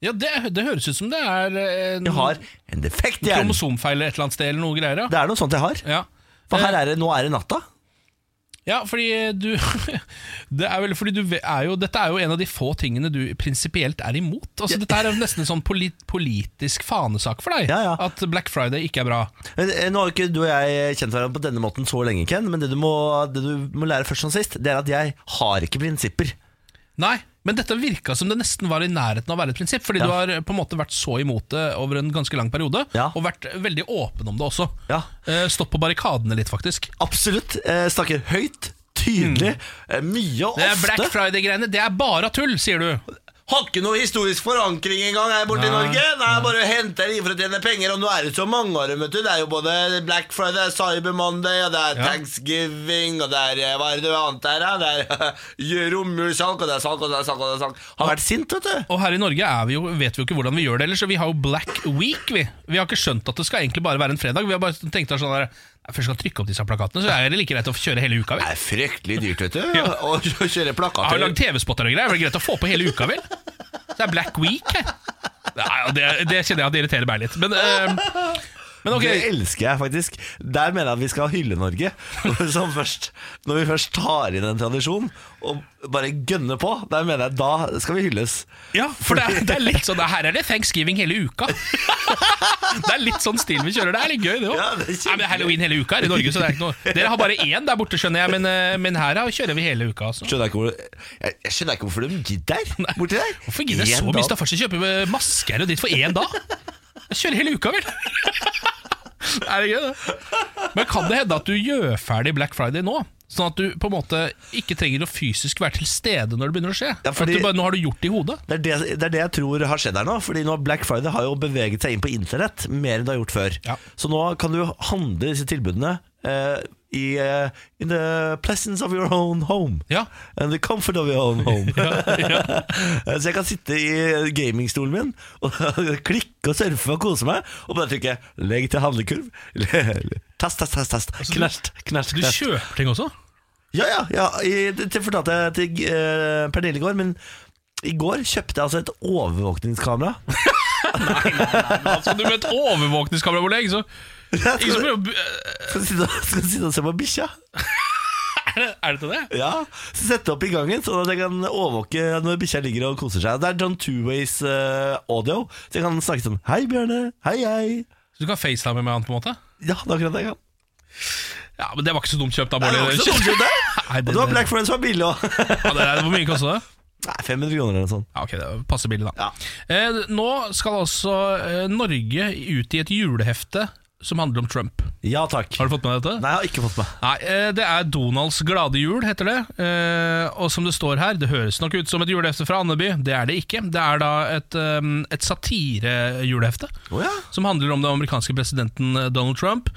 ja det, det høres ut som det er en Jeg har en defekt i hjernen. kromosomfeil et eller annet sted, eller noe greier. Ja. Det er noe sånt jeg har. Ja. For her er det, nå er det natta. Ja, fordi du Det er vel fordi du er jo Dette er jo en av de få tingene du prinsipielt er imot. Altså Dette er nesten en sånn polit, politisk fanesak for deg. Ja, ja. At Black Friday ikke er bra. Men, eh, Nå har ikke du og jeg kjent hverandre på denne måten så lenge, Ken. Men det du må, det du må lære først som sist, det er at jeg har ikke prinsipper. Nei, men dette virka som det nesten var i nærheten av å være et prinsipp. Fordi Ja. du har på en måte vært så imot det over en ganske lang periode, Ja. og vært veldig åpen om det også. Ja. Eh, Stått på barrikadene litt, faktisk. Absolutt. Eh, snakker høyt, tydelig, mm. mye og Det er Black. Friday-greiene, det er bare tull, sier du. Har ikke noe historisk forankring engang her borte i Norge. Norge. Nei, bare henter inn for å tjene penger, og nå er det så mange av dem, vet du. Det er jo både Black Friday, det er Cyber Monday, og det er. Thanksgiving, og det er eh, Hva er det annet der, da? Det er romjulssalg, og det er salg, og det er salg, og det er salg. Har vært sint, vet du. Og her i Norge er vi jo, vet vi jo ikke hvordan vi gjør det ellers. så Vi har jo Black Week. Vi Vi har ikke skjønt at det skal egentlig bare være en fredag. Vi har bare tenkt oss sånn der «Nei, Først skal trykke opp disse plakatene, så er det like greit å kjøre hele uka. Det er fryktelig dyrt, vet du. Ja. Å kjøre Jeg har plakater. lagd TV-spotter og greier. Er det greit å få på hele uka, vel? Det er Black Week her. Nei, det, det kjenner jeg at det irriterer meg litt. Men, eh, men ok. Det elsker jeg faktisk. Der mener jeg at vi skal hylle Norge. Som først, når vi først tar inn en tradisjon og bare gønner på, der mener jeg da skal vi hylles. Ja, for det er, det er litt sånn Her er det thanksgiving hele uka. Det er litt sånn stil vi kjører. Det er litt gøy, det òg. Ja, det er halloween hele uka her i Norge, så det er ikke noe Dere har bare én der borte, skjønner jeg, men, eh, men her kjører vi hele uka. Altså. Skjønner jeg, ikke hvor, jeg, jeg skjønner ikke hvorfor de gidder borti der. Hvorfor gidder så mye? Da får de kjøpe masker og dritt for én dag? Jeg kjører hele uka, vel? Er det gøy, det? Men kan det hende at du gjør ferdig Black Friday nå? Sånn at du på en måte ikke trenger å fysisk være til stede når det begynner å skje? Ja, fordi- bare, nå har du gjort det i hodet? Det er det, det er det jeg tror har skjedd her nå. Fordi nå Black Friday har jo beveget seg inn på internett mer enn det har gjort før. Ja. Så nå kan du handle disse tilbudene eh, i uh, In the pleasance of your own home. Ja. And the comfort of your own home. Så jeg kan sitte i gamingstolen min og klikke og surfe og kose meg, og bare trykke 'legg til handlekurv'. Tast, tast, tast. tast. Knert, knert, Altså, Du kjøper ting også? Ja, ja, ja i, det fortalte jeg til uh, Pernille i går, men i går kjøpte jeg altså et overvåkningskamera. nei, nei, nei, altså, du med et overvåkningskamera hvor lenge, så Jeg Ingen som skal, prøver å bu- eh, sitte, skal sitte og se på bikkja. Er det- er det til det? Ja, så Sette opp i gangen, sånn at jeg kan overvåke når bikkja ligger og koser seg. Det er John Two-Ways eh, audio, så jeg kan snakke sånn Hei, Bjørne. Hei, hei. Så du kan facetime med han på en måte? Ja, det er akkurat det jeg kan. Ja, men Det var ikke så dumt kjøpt, da. Nei, det var ikke så dumt kjøpt, det. Nei, Og det, det var det, Black Friends var billig òg. ja, det er, hvor mye kosta det? Nei, 500 kroner eller noe sånt. Ja, ok, det passer billig, da. Ja. Eh, nå skal altså eh, Norge ut i et julehefte som handler om Trump. Ja takk. Har du fått med deg dette? Nei, jeg har ikke fått med. Nei, eh, Det er Donalds glade jul, heter det. Eh, Og som det står her, det høres nok ut som et julehefte fra Andeby. Det er det ikke. Det er da et, eh, et satirejulehefte oh, ja. som handler om den amerikanske presidenten Donald Trump.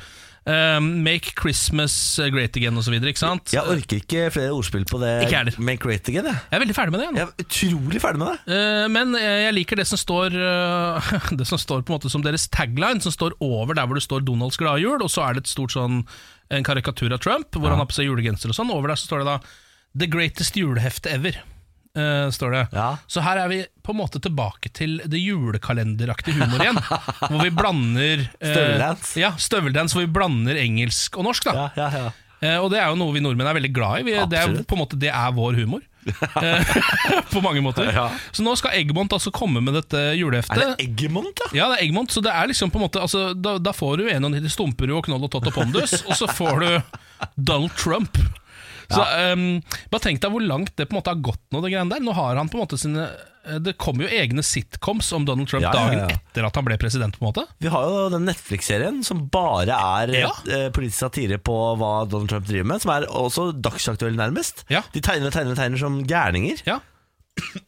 Eh, Make Christmas great again osv. Jeg orker ikke flere ordspill på det. Ikke heller. Make great again, jeg. Jeg er veldig ferdig med det. jeg nå. Jeg er utrolig ferdig med det. uh, Men eh, jeg liker det som står uh, Det som står på en måte som deres tagline, som står over der hvor det står 'Donalds glade jul', og så er det et stort sånn en karikatur av Trump, hvor han har på seg julegenser og sånn. Over der så står det da 'The greatest julehefte ever'. Eh, står det. Ja. Så her er vi på en måte tilbake til det julekalenderaktige humor igjen. hvor vi blander Støveldance. Ja, støveldance, hvor vi blander engelsk og norsk. da Ja, ja, ja. Eh, og det er jo noe vi nordmenn er veldig glad i. Vi, det er på en måte Det er vår humor. På mange måter. Ja. Så nå skal Eggmont altså komme med dette juleheftet. Er det Eggmont, da? Ja, det er Eggmont, så det er liksom på en måte altså, da, da får du en og en Stumperud og Knoll og Tott og Pondus, og så får du Donald Trump. Så um, Bare tenk deg hvor langt det på en måte har gått nå, det greiene der. Nå har han på en måte sine eh, Det kommer jo egne sitcoms om Donald Trump Ja, ja, dagen etter at han ble president, på en måte. Vi har jo den Netflix-serien som bare er Ja. eh, politisk satire på hva Donald Trump driver med. Som er også dagsaktuell, nærmest. Ja. De tegner og tegner og tegner som gærninger. Ja.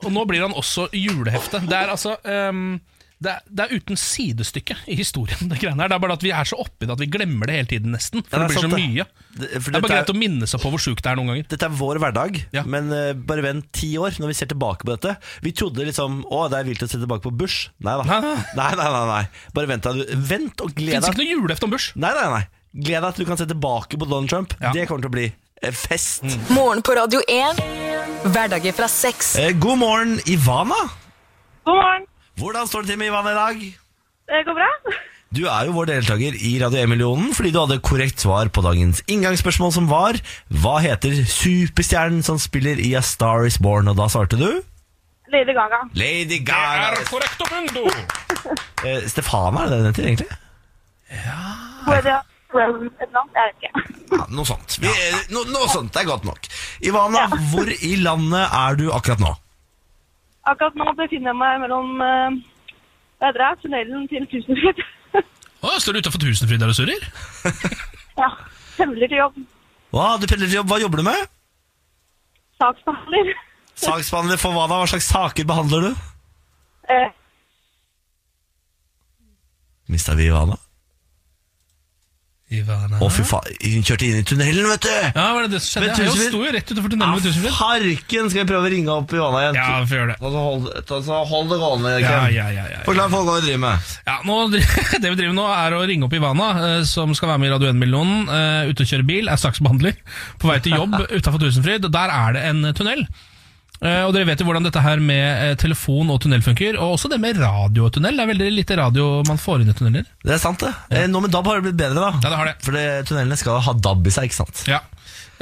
Og nå blir han også julehefte. Det er altså ehm, det, er, det er uten sidestykke i historien. Det greiene her Det er bare at vi er så oppi det at vi glemmer det hele tiden, nesten. For Ja, det det er blir så sant, så mye. Det, for Det er bare greit er, å minne seg på hvor sjukt det er noen ganger. dette er vår hverdag, Ja. men uh, bare vent ti år når vi ser tilbake på dette. Vi trodde liksom Å, det er vilt å se tilbake på Bush. Nei da. Nei, nei. Nei, nei. Bare vent. Vent og gled Fins deg. ikke noe julehefte om Bush. Nei, nei, nei. Gled deg til du kan se tilbake på Donald Trump. Ja. Det kommer til å bli fest. fest. Morgen på Radio 1. Hverdager fra sex. Eh, god morgen, Ivana. God morgen. Hvordan står det til med Ivana i dag? Det går bra? Du er jo vår deltaker i Radio 1-millionen fordi du hadde korrekt svar på dagens inngangsspørsmål som var Hva heter superstjernen som spiller i A Star Is Born? Og da svarte du Lady Gaga. Lady Gaga. Det er correcto mundo! Eh, Stefana, er det den heter egentlig? Er ikke. Ja, noe sånt. Vi, eh, no, noe sånt, Det er godt nok. Ivana, hvor i landet er du akkurat nå? Akkurat nå befinner jeg meg mellom uh, hva heter det, tunnelen til Tusenfryd. Å, står du utafor Tusenfryd der og surrer? ja, pendler til jobb. Hva, du pendler til jobb. Hva jobber du med? Saksbehandler. Saksbehandler for hva da? Hva slags saker behandler du? Eh, Mista vi Ivana? Ivana Å, fy faen. Hun kjørte inn i tunnelen, vet du! Ja, var det det som skjedde? Ja, Jeg sto jo rett utenfor tunnelen med Tusenfryd. Harken! Skal vi prøve å ringe opp Ivana igjen? Ja, vi får gjøre det. Altså, så hold, ta så hold det gående. Ja, Ken. ja, ja, ja, ja. Forklar folk hva vi driver med. Ja, nå, Det vi driver nå er å ringe opp Ivana, eh, som skal være med i Radio 1-millionen. Uh, ute og kjøre bil, er saksbehandler. På vei til jobb utafor Tusenfryd. Der er det en tunnel. Eh, og dere vet jo hvordan dette her med eh, telefon og tunnel funker. Og også det med radio og tunnel. Det er veldig lite radio man får inn i tunneler. Det er sant, det. Eh, Nå med DAB har det blitt bedre, da. Ja, det har det. For tunnelene skal ha DAB i seg, ikke sant. Ja.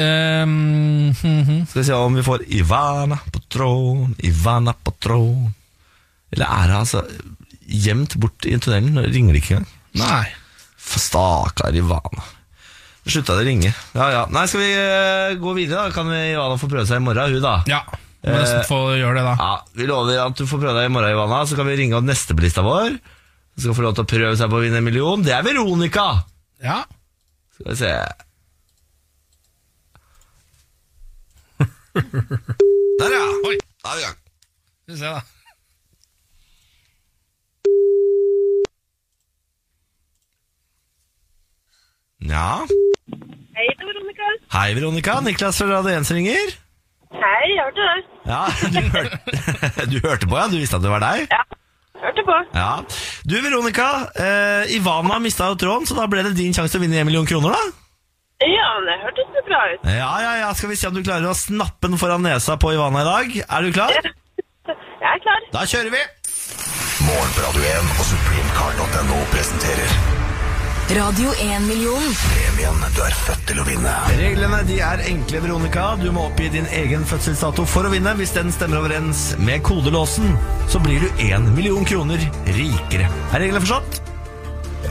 Ehm, -hmm. Skal vi se om vi får Ivana på tråden, Ivana på tråden Eller er det altså gjemt bort i tunnelen? Det Ringer det ikke engang? Nei. Stakkar Ivana. Slutta det å ringe. Ja, ja. Nei, skal vi gå videre, da? Kan Ivana få prøve seg i morgen, hun, da? Ja, må nesten få gjøre det, da. Ja, Vi lover at du får prøve deg i morgen, Ivana. Så kan vi ringe opp neste på lista vår. Som skal få lov til å prøve seg på å vinne en million. Det er Veronica! Ja. Skal vi se Der, ja. Oi. Da er vi i gang. Skal vi se, da. Ja. hei, det er Veronica. Hei, Veronica. Niklas fra Radio 1 ringer. Hei, jeg hørte det. Ja, du hørte, du hørte på, ja? Du visste at det var deg? Ja, hørte på. Ja. Du, Veronica. Eh, Ivana mista jo tråden, så da ble det din sjanse til å vinne en million kroner, da? Ja, det hørtes så bra ut. Ja, ja, ja. Skal vi se om du klarer å snappe den foran nesa på Ivana i dag. Er du klar? Ja. Jeg er klar. Da kjører vi. Morgen på Radio 1 og supremecard.no presenterer Radio 1-million. premien du er født til å vinne. Reglene de er enkle, Veronica. Du må oppgi din egen fødselsdato for å vinne. Hvis den stemmer overens med kodelåsen, så blir du 1 million kroner rikere. Er reglene forstått?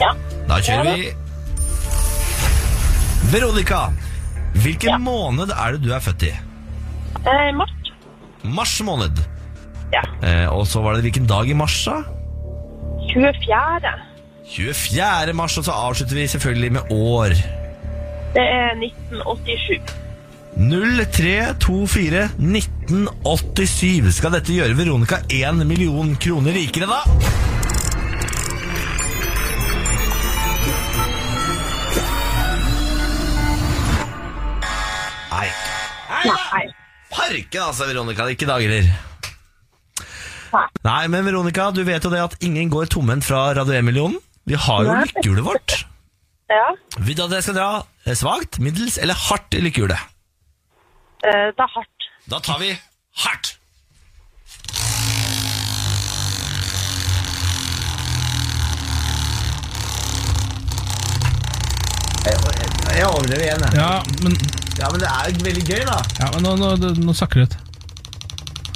Ja. Da kjører vi. Veronica, hvilken måned er det du er født i? Eh, mars. Mars måned. Ja. Eh, og så var det hvilken dag i mars, da? 24. 24. mars, og så avslutter vi selvfølgelig med år. Det er 1987. 0324 1987. Skal dette gjøre Veronica 1 million kroner rikere, da? Nei. Nei. Parken altså, Veronica. Ikke dag heller. Nei, men Veronica, du vet jo det at ingen går tomhendt fra Radio 1-millionen. Vi har jo lykkehjulet vårt. Ja. Vil du at jeg skal dra eh, svakt, middels eller hardt i lykkehjulet? eh, Det er hardt. Da tar vi hardt. Jeg, jeg, igjen, jeg. Ja, men, Ja, men det er jo veldig gøy, da. ja, men nå, nå, nå, sakker det ut.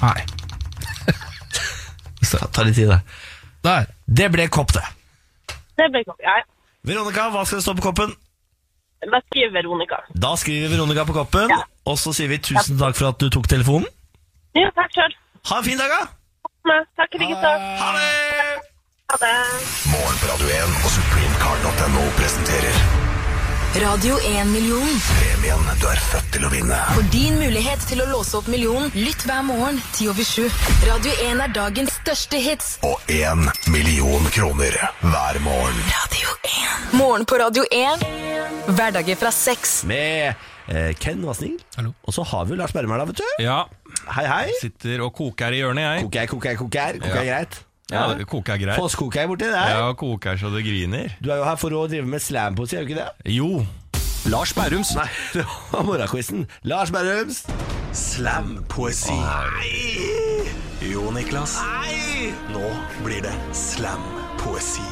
Nei. Ta, ta litt tid, da. Der. Det ble kopp, det. Det ble godt. Ja, ja. Veronica, hva skal det stå på koppen? Da skriver Veronica. Da skriver Veronica på koppen, Ja. og så sier vi tusen takk for at du tok telefonen. Ja, takk sjøl. Ha en fin dag, da! Takk i like måte. Ha det! Ha det. Morgen på Radio 1 og supremecard.no presenterer Radio 1-million. premien du er født til å vinne. For din mulighet til å låse opp millionen, lytt hver morgen 10 over 7. Radio 1 er dagens største hits. Og én million kroner hver morgen. Radio 1. Morgen på Radio 1. Hverdager fra seks. Med eh, Ken Hallo. og så har vi jo Lars Berrum her, da, vet du. Ja, Hei, hei. sitter og koker i hjørnet, jeg. Koker, koker, koker. Koker er Ja. greit. Ja, det koker greit. Påskekoker borti der. Ja, koker så det griner. Du er jo her for å drive med slampoesi, er du ikke det? Jo. Lars Bærums. Nei, det var morgenquizen. Lars Berrums. Slampoesi. Jo, Niklas. Nei! Nå blir det slampoesi.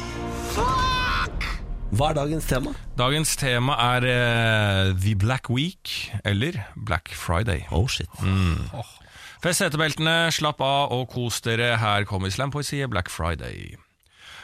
Hva er dagens tema? Dagens tema er eh, The Black Week, eller Black Friday. Oh shit. Fest setebeltene, slapp av og kos dere. Her kommer slampoesi Black Friday.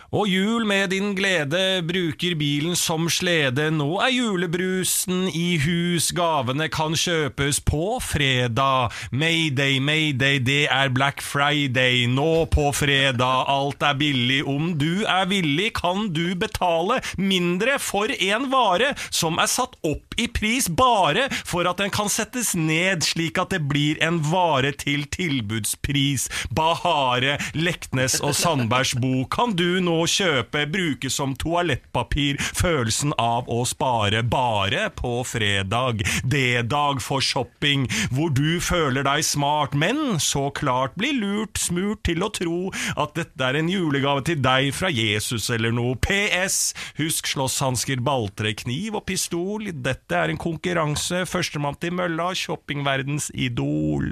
Og jul med din glede, bruker bilen som slede. Nå er julebrusen i hus, gavene kan kjøpes på fredag. Mayday, mayday, det er Black Friday. Nå på fredag, alt er billig. Om du er villig, kan du betale mindre for en vare som er satt opp i pris bare for at den kan settes ned, slik at det blir en vare til tilbudspris. Bahare, Leknes og Sandbergs bok kan du nå kjøpe, bruke som toalettpapir. Følelsen av å spare bare på fredag. D-dag for shopping, hvor du føler deg smart, men så klart blir lurt smurt til å tro at dette er en julegave til deg fra Jesus eller noe. PS. Husk slåsshansker, balltre, kniv og pistol. Dette er en konkurranse. Førstemann til mølla, shoppingverdens idol.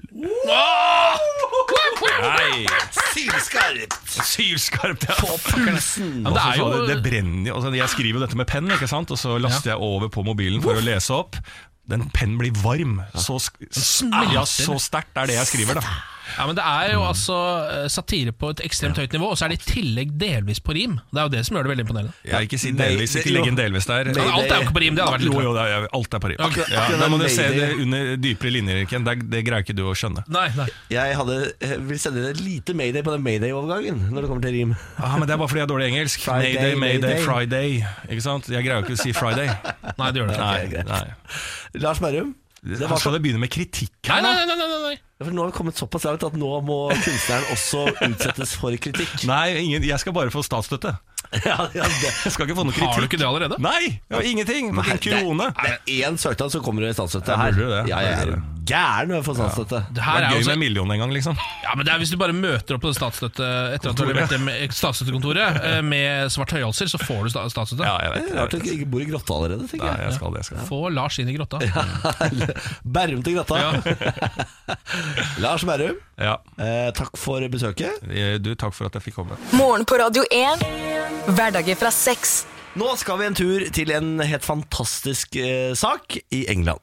Nei. Sylskarpt! Sylskarpt, ja. På pulsen! Ja, men det, er jo, det, det brenner jo altså, Jeg skriver jo dette med penn, ikke sant? og så laster jeg over på mobilen for å lese opp. Den pennen blir varm. Så, ja, så sterkt er det jeg skriver, da. Ja, men Det er jo altså eh, satire på et ekstremt høyt nivå, og så er det i tillegg delvis på rim. Det er jo det som gjør det veldig imponerende. Jeg ikke si delvis, ikke legg en delvis der. Ja, alt er jo ikke på rim, det hadde vært litt Jo, jo, det er, alt er på rim. Okay. Ja, da må du se det under dypere linjer, Ken. Det, det greier ikke du å skjønne. Nei, nei. Jeg hadde, eh, vil sende deg et lite mayday på den mayday-overgangen når det kommer til rim. Ah, men Det er bare fordi jeg har dårlig engelsk. Friday, Mayday, mayday. Friday. Ikke sant? Jeg greier jo ikke å si Friday. Nei, det gjør det ikke. Nei, nei. Lars Berrum, Skal det begynne med kritikk Nei, her nei, nå? nei, nei, nei, nei. For nå har vi kommet såpass langt at nå må kunstneren også utsettes for kritikk. Nei, ingen, jeg skal bare få statsstøtte. Ja, ja. Jeg skal ikke få noe kritikk. Har du ikke det allerede? Nei! Jeg har ingenting! Nei, ikke en krone. Det er én søknad, så kommer det statsstøtte Ja, her. det. Ja, jeg er gæren når jeg får statsstøtte. Det Det her er er gøy også... med en million en gang, liksom. ja, men det er Hvis du bare møter opp på statsstøtte etter at du har levert det med statsstøttekontoret eh, med svart høyhalser, så får du statsstøtte. Ja, jeg vet. er Rart du ikke bor i grotta allerede, tenker Nei, jeg. jeg skal det. Jeg skal. Få Lars inn i grotta. Bærum til grotta. Lars Berrum, Ja. eh, takk for besøket. Du, takk for at jeg fikk komme. Morgen på Radio 1. Hverdager fra seks. Nå skal vi en tur til en helt fantastisk eh, sak i England.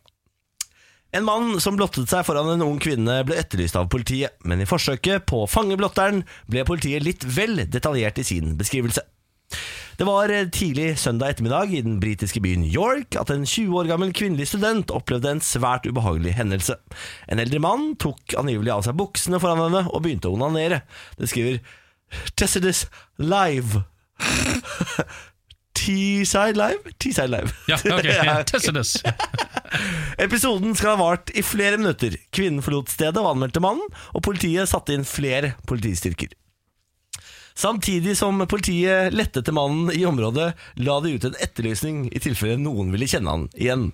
En mann som blottet seg foran en ung kvinne ble etterlyst av politiet, men i forsøket på å fange blotteren ble politiet litt vel detaljert i sin beskrivelse. Det var eh, tidlig søndag ettermiddag i den britiske byen York at en 20 år gammel kvinnelig student opplevde en svært ubehagelig hendelse. En eldre mann tok angivelig av seg buksene foran henne og begynte å onanere. Det skriver Tessidus Live. Teesside Live. Teesside Live. Ja, ok, Tessidus. Episoden skal ha vart i flere minutter. Kvinnen forlot stedet og anmeldte mannen, og politiet satte inn flere politistyrker. Samtidig som politiet lette etter mannen i området, la de ut en etterlysning i tilfelle noen ville kjenne han igjen.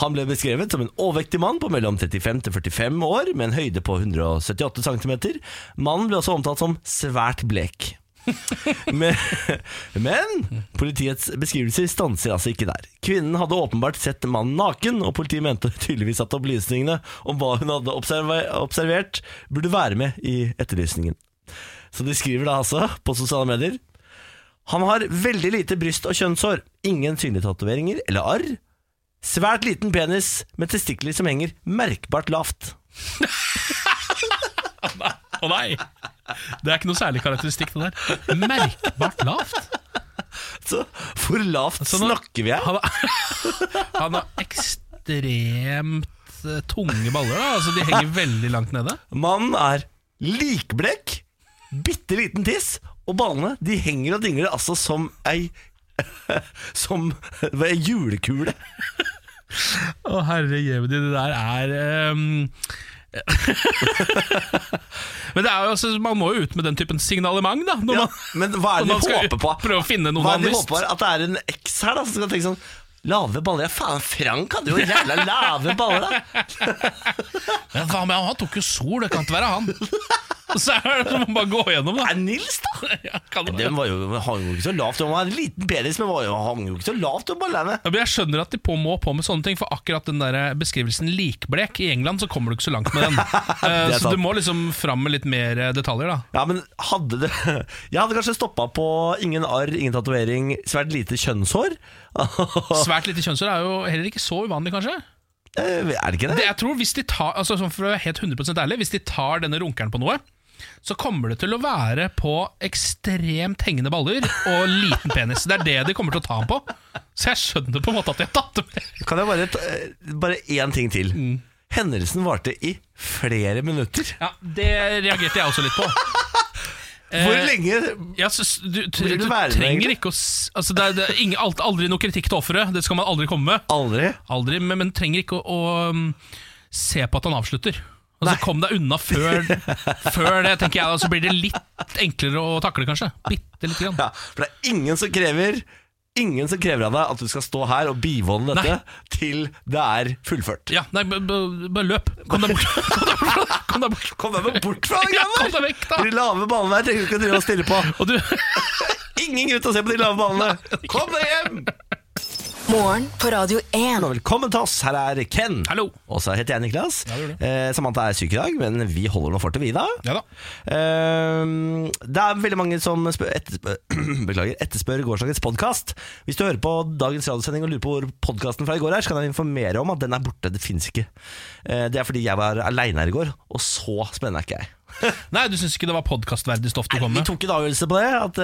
Han ble beskrevet som en overvektig mann på mellom 35 til 45 år, med en høyde på 178 cm. Mannen ble også omtalt som svært blek. Men, men politiets beskrivelser stanser altså ikke der. Kvinnen hadde åpenbart sett mannen naken, og politiet mente tydeligvis at opplysningene om hva hun hadde observert, burde være med i etterlysningen. Så de skriver da altså på sosiale medier Han har veldig lite bryst og kjønnshår, ingen synlige tatoveringer eller arr. Svært liten penis med testikler som henger merkbart lavt. Å nei! Det er ikke noe særlig karakteristikk, det der. Merkbart lavt. Så hvor lavt Så nå- snakker vi her? Han har, han har ekstremt eh, tunge baller, da. Altså, de henger veldig langt nede. Mannen er likblek, bitte liten tiss, og ballene de henger og dingler altså som ei Som ei julekule. Å herre jevedi, det der er um Men det jo altså, man må jo ut med den typen signalement, da. Ja, man, men hva er det de håper på? Prøve å finne noen Hva er det de håper? At det er en X her da som skal tenke sånn Lave baller? Ja, faen, Frank hadde jo jævla lave baller, da! Ja, hva med han? Tok jo sol, det kan ikke være han. Og så er det som å bare gå gjennom, da. Er Nils, da? Ja, kan det. Den var jo, hang jo ikke så lavt. Han var en liten penis, men var jo, hang jo ikke så lavt om ballene. Ja, men jeg skjønner at de på, må på med sånne ting, for akkurat den der beskrivelsen likblek i England, så kommer du ikke så langt med den. Eh, så du må liksom fram med litt mer eh, detaljer, da. Ja, men hadde det Jeg hadde kanskje stoppa på ingen arr, ingen tatovering, svært lite kjønnshår. Svært lite kjønnshår er jo heller ikke så uvanlig, kanskje. Eh, er det ikke det? Det, jeg tror hvis de tar, altså sånn For å være helt 100% ærlig, hvis de tar denne runkeren på noe, så kommer det til å være på ekstremt hengende baller og liten penis. Det er det de kommer til å ta ham på. Så jeg skjønner på en måte at de har tatt det med. Kan jeg bare ta- eh, Bare én ting til. Mm. Hendelsen varte i flere minutter. Ja, Det reagerte jeg også litt på. Hvor Eh, lenge Ja, så, du, Vil du være trenger ikke å altså, det er, det er ingen, Aldri noe kritikk til offeret, det skal man aldri komme med. Aldri? Aldri, Men, men trenger ikke å, å um, se på at han avslutter. Altså, Nei. Kom deg unna før, før det, tenker jeg. Så blir det litt enklere å takle, kanskje. Bitte lite grann. Ja, for det er ingen som krever Ingen som krever av deg at du skal stå her og bivåne dette til det er fullført. Ja, nei, bare løp. Kom deg bort. Kom deg bort. Kom deg bort. Fra de Ja, greiene kom vekk, da. De lave ballene der trenger du ikke å drive og stirre på. Og du, Ingen grunn til å se på de lave ballene. Kom deg hjem! Morgen på Radio 1. Og velkommen til oss. Her er Ken. Hallo. Og så heter jeg Niklas. Ja, det du. Eh, Samantha er syk i dag, men vi holder nå fortet, vi da. ja da. Eh, det er veldig mange som spør, etterspør, beklager, etterspør gårsdagens podkast. Hvis du hører på dagens radiosending og lurer på hvor podkasten fra i går er, så kan jeg informere om at den er borte. Det fins ikke. Eh, det er fordi jeg var aleine her i går, og så spennende er ikke jeg. Nei, du syns ikke det var podkastverdig stoff du kom med? Vi tok en avgjørelse på det. At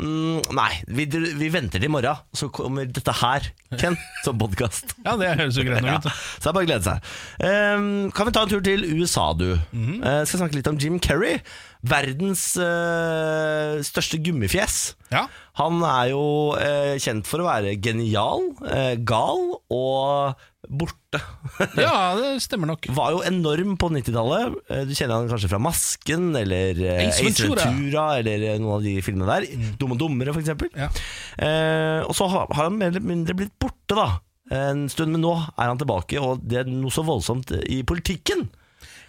mm, nei, vi, vi venter til i morgen, så kommer dette her, Ken, som podkast. Ja, det høres jo greit Ja, nok ut. så det er bare å glede seg. Um, kan vi ta en tur til USA, du? Mm -hmm. uh, skal snakke litt om Jim Kerry. Verdens eh, største gummifjes. Ja. Han er jo eh, kjent for å være genial, eh, gal og borte. ja, det stemmer nok. Var jo enorm på 90-tallet. Eh, Du kjenner han kanskje fra Masken eller Ace Ventura. Eller noen av de filmene der. Dumme og dummere, eksempel. Ja. Eh, og så har har han mer eller mindre blitt borte, da. En stund, men nå er han tilbake, og det er noe så voldsomt i politikken.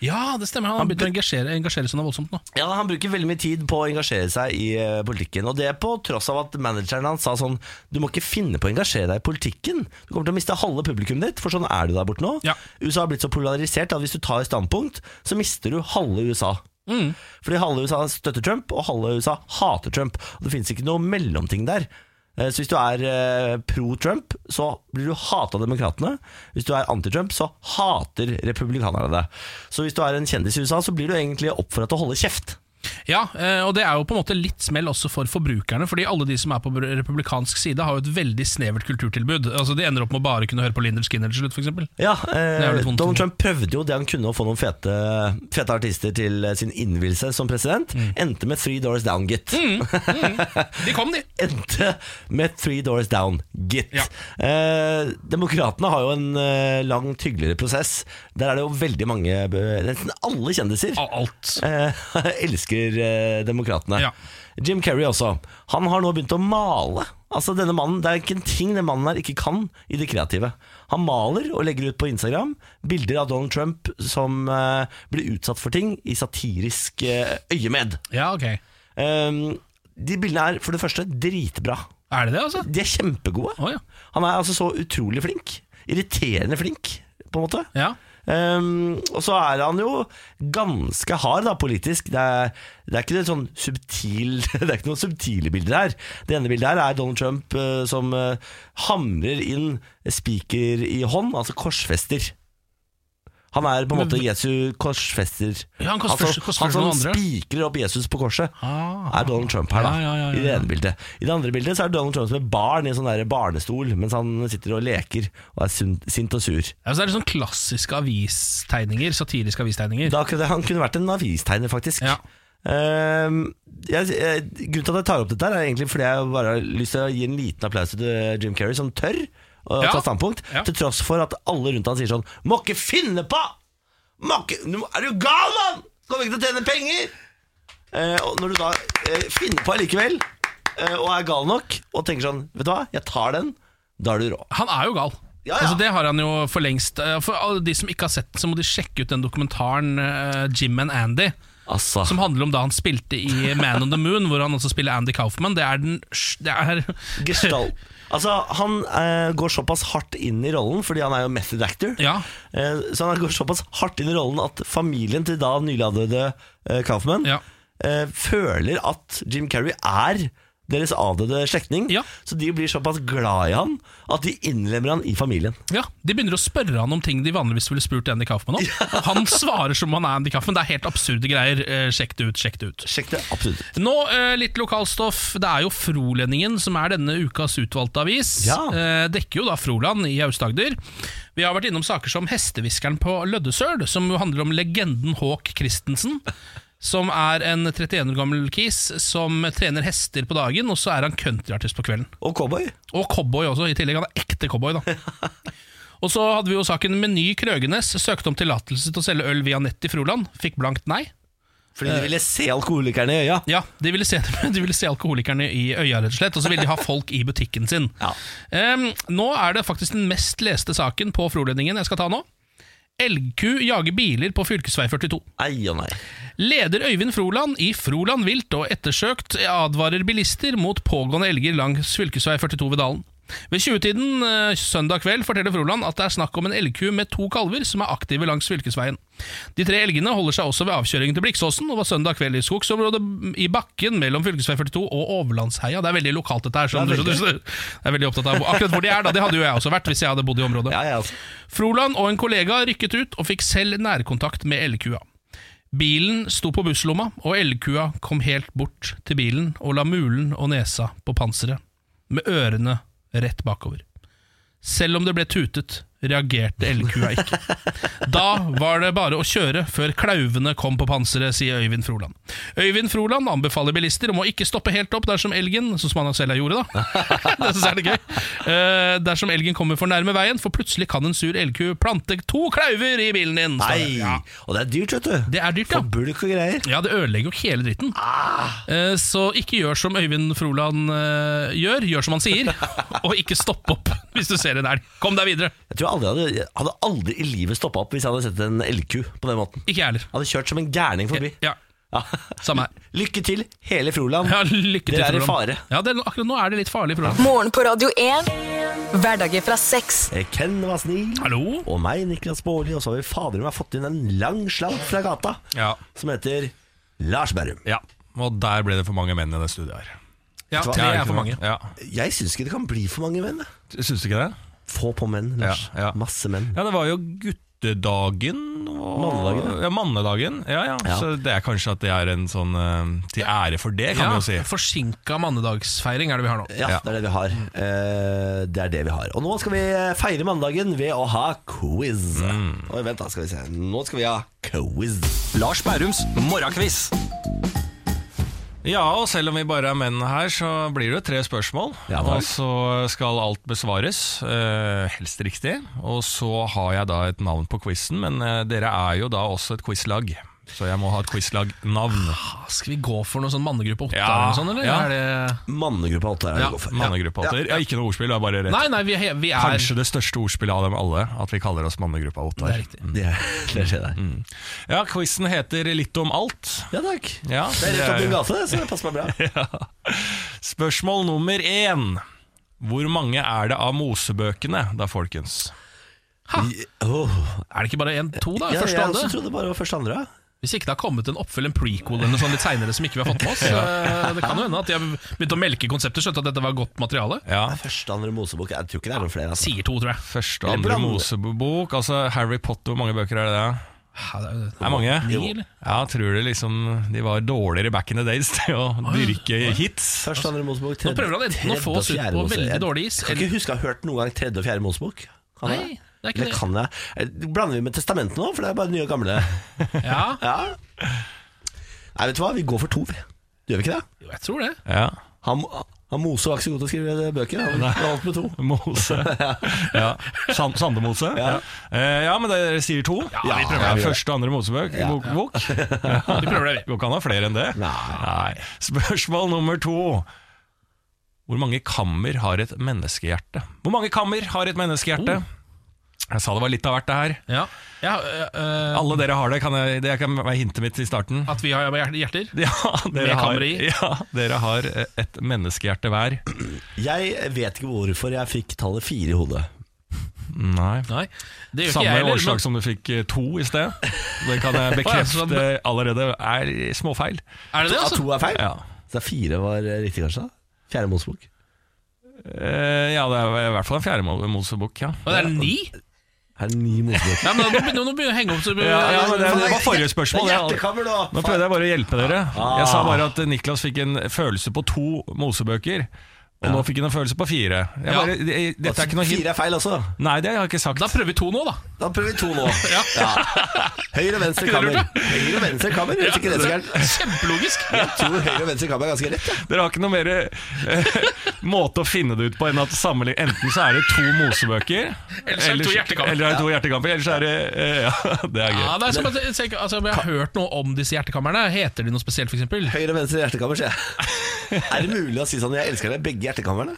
Ja, det stemmer. Han han begynte å engasjere, engasjere seg noe voldsomt nå. Ja, Han bruker veldig mye tid på å engasjere seg i uh, politikken. Og det på tross av at manageren hans sa sånn Du må ikke finne på å engasjere deg i politikken. Du kommer til å miste halve publikummet ditt, for sånn er det der borte nå. Ja. USA har blitt så polarisert at hvis du tar standpunkt, så mister du halve USA. Fordi halve USA støtter Trump, og halve USA hater Trump. Og Det finnes ikke noe mellomting der. Eh, Så hvis du er eh, pro-Trump, så blir du hata av demokratene. Hvis du er anti-Trump, så hater republikanerne deg. Så hvis du er en kjendis i USA, så blir du egentlig oppfordra til å holde kjeft. Ja, eh, og det er jo på en måte litt smell også for forbrukerne, fordi alle de som er på republikansk side, har jo et veldig snevert kulturtilbud. Altså De ender opp med å bare kunne høre på Linder Skinner til slutt, f.eks. Ja, eh. Donald Trump prøvde jo det han kunne å få noen fete, fete artister til eh, sin innvielse som president. Mm. Endte med Three Doors Down, gitt. De kom, de. Endte med Three Doors Down, gitt. Ja. Eh, Demokratene har jo en eh, langt hyggeligere prosess. Der er det jo veldig mange eh, Nesten alle kjendiser Alt. eh, elsker eh, demokratene. Ja. Jim Carrey også. Han har nå begynt å male. Altså denne mannen, Det er ikke en ting den mannen her ikke kan i det kreative. Han maler og legger ut på Instagram bilder av Donald Trump som eh, blir utsatt for ting i satirisk eh, øyemed. Ja, ok. Um, de bildene er for det første dritbra. Er det det, altså? De er kjempegode. Å ja. Han er altså så utrolig flink. Irriterende flink, på en måte. ja. Um, og så er han jo ganske hard da, politisk. Det er, det er ikke sånn subtil ikke noen subtile bilder her. Det ene bildet her er Donald Trump uh, som uh, hamrer inn spiker i hånd, altså korsfester. Han er på en måte Jesu korsfester. Ja, han korsfester- altså, korsfester han som spikrer opp Jesus på korset, Ah. er Donald Trump her, da. Ja, ja, I det ene bildet. I det andre bildet så er Donald Trump som et barn i en sånn der barnestol, mens han sitter og leker og er sint og sur. Ja, så er det sånn klassiske avistegninger, satiriske avistegninger. Da han kunne vært en avistegner, faktisk. Ja. Uh, jeg, jeg, grunnen til at jeg tar opp dette, her er egentlig fordi jeg bare har lyst til å gi en liten applaus til Jim Carrey, som tør å Ja. ta standpunkt, Ja. til tross for at alle rundt han sier sånn Må ikke finne på! Må ikke, er du gal, mann?! Kommer ikke til å tjene penger! Eh, og når du da eh, finner på allikevel, eh, og er gal nok, og tenker sånn Vet du hva, jeg tar den, da er du rå. Han er jo gal. Ja, ja. Altså, det har han jo for lengst. Eh, For alle de som ikke har sett den, så må de sjekke ut den dokumentaren uh, Jim and Andy. Altså Som handler om da han spilte i Man on the Moon, hvor han også spiller Andy Kaufman. Det er den det er, Gestalt. Altså, han eh, går såpass hardt inn i rollen, fordi han er jo method actor. Ja. Eh, så han går såpass hardt inn i rollen at familien til da nylig avdøde eh, Kaufman Ja. eh, føler at Jim Carrey er deres avdøde slektning. Ja. Så de blir såpass glad i han at de innlemmer han i familien. Ja, De begynner å spørre han om ting de vanligvis ville spurt Andy Kaufman om. Han svarer som han er Andy Kaufman. Det er helt absurde greier. Eh, Sjekk det ut, sjekk det ut. Sjekk det absolutt ut. Nå eh, litt lokalstoff. Det er jo Frolendingen som er denne ukas utvalgte avis. Ja. Eh, dekker jo da Froland i Aust-Agder. Vi har vært innom saker som Hestehviskeren på Løddesøl, som jo handler om legenden Håk Christensen. Som er en 31 år gammel kis som trener hester på dagen, og så er han countryartist på kvelden. Og cowboy. Og cowboy også, i tillegg. Han er ekte cowboy, da. Og så hadde vi jo saken Meny Krøgenes søkte om tillatelse til å selge øl via nett i Froland. Fikk blankt nei. Fordi de ville se alkoholikerne i øya. Ja, de ville se, de ville se alkoholikerne i øya, rett og slett. Og så ville de ha folk i butikken sin. Ja. Um, nå er det faktisk den mest leste saken på Frolendingen jeg skal ta nå. Elgku jager biler på fv. 42. Ei og nei. Leder Øyvind Froland i Froland vilt og ettersøkt advarer bilister mot pågående elger langs fv. 42 ved Dalen. Ved 20-tiden eh, søndag kveld forteller Froland at det er snakk om en elgku med to kalver som er aktive langs fylkesveien. De tre elgene holder seg også ved avkjøringen til Bliksåsen og var søndag kveld i skogsområdet i bakken mellom fv. 42 og Overlandsheia. Det er veldig lokalt dette her. Sånn, Det er veldig. jeg er veldig opptatt av akkurat hvor de er. da Det hadde jo jeg også vært hvis jeg hadde bodd i området. Ja, ja, altså. Froland og en kollega rykket ut og fikk selv nærkontakt med elgkua. Bilen sto på busslomma, og elgkua kom helt bort til bilen og la mulen og nesa på panseret, med ørene rett bakover. Selv om det ble tutet, reagerte elgkua ikke. Da var det bare å kjøre før klauvene kom på panseret, sier Øyvind Froland. Øyvind Froland anbefaler bilister om å ikke stoppe helt opp dersom elgen Sånn som han selv gjorde, da. det synes jeg er det gøy. Uh, dersom elgen kommer for nærme veien, for plutselig kan en sur elgku plante to klauver i bilen din. Nei. Ja. Og det er dyrt, vet du. Det er dyrt, ja. For bulk og greier. Ja, det ødelegger jo hele dritten. Ah. Uh, Så ikke gjør som Øyvind Froland uh, gjør, gjør som han sier, og ikke stopp opp hvis du ser en elg. Kom deg videre. Jeg tror jeg aldri hadde, hadde aldri i livet stoppa opp hvis jeg hadde sett en elgku på den måten. Ikke jeg heller. Hadde kjørt som en gærning forbi. Ja, Ja. samme her. Lykke til, hele Froland. Ja, lykke til, Dere er i Froland. fare. Ja, det, akkurat nå er det litt farlig, Froland. Morgen på Radio 1. Hverdager fra seks. Eh, Ken var snill. Hallo? Og meg, Niklas Baarli. Og så har vi fader meg fått inn en lang slant fra gata Ja. som heter Lars Berrum. ja. Og der ble det for mange menn i det studiet her. Ja, hva? tre er for mange. Ja. Jeg syns ikke det kan bli for mange menn. jeg. Syns du ikke det? Få på menn, Lars. Ja, ja. Masse menn. Ja, det var jo guttedagen. Og, Mannedagen, Ja, mannedagen. Ja, ja. Ja. Så det er kanskje at det er en sånn eh, til ære for det, kan Ja, vi jo si. Forsinka mannedagsfeiring er det vi har nå. Ja, Ja. det er det vi har. Eh, det er det vi har. Og nå skal vi feire mandagen ved å ha quiz. Oi, vent da, skal vi se. Nå skal vi ha quiz. Lars Bærums morgenkviss. Ja, og selv om vi bare er menn her, så blir det tre spørsmål. Ja, og så skal alt besvares, eh, helst riktig. Og så har jeg da et navn på quizen, men eh, dere er jo da også et quizlag. Så jeg må ha et quizlagnavn. Ah, Skal vi gå for noe sånn mannegruppe åtte Ja, eller noe sånt, eller? ja. Er det... Mannegruppa 8 er det Ja, vi går for. Mannegruppa åtter. Ja, ikke noe ordspill, det er bare rett. Nei, nei, vi, er- vi er Kanskje det største ordspillet av dem alle, at vi kaller oss mannegruppa Det er riktig. Det, det skjer der. Ja, quizen heter Litt om alt. Ja takk. Ja, Det er rett opp din gate, så det passer meg bra. Ja. Spørsmål nummer én. Hvor mange er det av Mosebøkene, da, folkens? Ha! Oh. Er det ikke bare én, to, da? Ja, Første jeg og også andre? trodde bare det var første og andre. Hvis ikke det har kommet en oppfølger, en prequel eller noe sånt litt seinere som ikke vi har fått med oss. ja. Det kan jo hende at de har begynt å melke konseptet, skjønte at dette var godt materiale. Ja, Første og andre Mosebok. Jeg tror ikke det er noen flere. Altså. Sier to, tror jeg. Første og andre. Mosebok. Altså Harry Potter, hvor mange bøker er det? Der? Ja, det er, Det er mange. Ni. Ja, tror du liksom de var dårligere back in the days til å dyrke hits? Første andre Mosebok. Nå prøver han enten å få oss ut på veldig dårlig is, Jeg kan ikke huske å ha hørt noen gang tredje og fjerde Mosebok. Nei? Det det. kan jeg? Eh, Blander vi med testamentet nå? For det er bare nye og gamle. Ja, Ja Nei, vet du hva? Vi går for to, vi. Gjør vi ikke det? jo, jeg tror det. Ja. Han, han Mose var ikke så god til å skrive bøker. Han holdt med to. Mose. Ja. Sand, Sandemose. Ja. Eh, ja, men dere sier to. Ja, vi prøver Ja, første og andre Mosebøk. Ja. Bok, bok. Vi prøver det, vi. Går ikke an å ha flere enn det. Nei. Spørsmål nummer to. Hvor mange kammer har et menneskehjerte? Hvor mange kammer har et menneskehjerte? Jeg sa det var litt av hvert, det her. Ja, ja øh, øh, Alle dere har det. Kan jeg, det kan være hintet mitt i starten. At vi har hjerter? Ja, dere har, ja, dere har et menneskehjerte hver. Jeg vet ikke hvorfor jeg fikk tallet fire i hodet. Nei. Nei, det gjør ikke Samme jeg årsak men- som du fikk eh, to i sted. Det kan jeg bekrefte allerede er småfeil. Er det det, altså? to er feil? Ja. Så fire var eh, riktig, kanskje? Fjerde Mosebok. Eh, ja, det er i hvert fall en fjerde Mo- Mosebok, ja. Og det er ni? Her er ni. Ja, men nå begynner nå begynner jeg å henge opp så Ja, ja, men det, det var forrige spørsmål. Nå prøvde jeg bare å hjelpe dere. Jeg Ah. sa bare at Niklas fikk en følelse på to Mosebøker. Og nå fikk hun en følelse på fire. Jeg Ja. bare, jeg, dette er ikke noe hint. Fire er feil også. Nei, det har jeg ikke sagt. Da prøver vi to nå, da. Da prøver vi to nå. Ja. Høyre og venstre Er kammer. Høyre og venstre kammer, høres ikke det er. Kjempelogisk. Jeg tror høyre og venstre kammer er ganske rett. Ja. Dere har ikke noe mer eh, måte å finne det ut på enn at sammenlign Enten så er det to Mosebøker, Eller så er det to hjertekamper. Eller er det to hjertekamper, ellers så er det eh, Ja, det er gøy. Ja, det er som at, jeg, altså, jeg har hørt noe om disse hjertekammerne. Heter de noe spesielt, f.eks.? Høyre og venstre hjertekammer, sier jeg. Er det mulig å si sånn 'jeg elsker deg', begge hjertekammerne?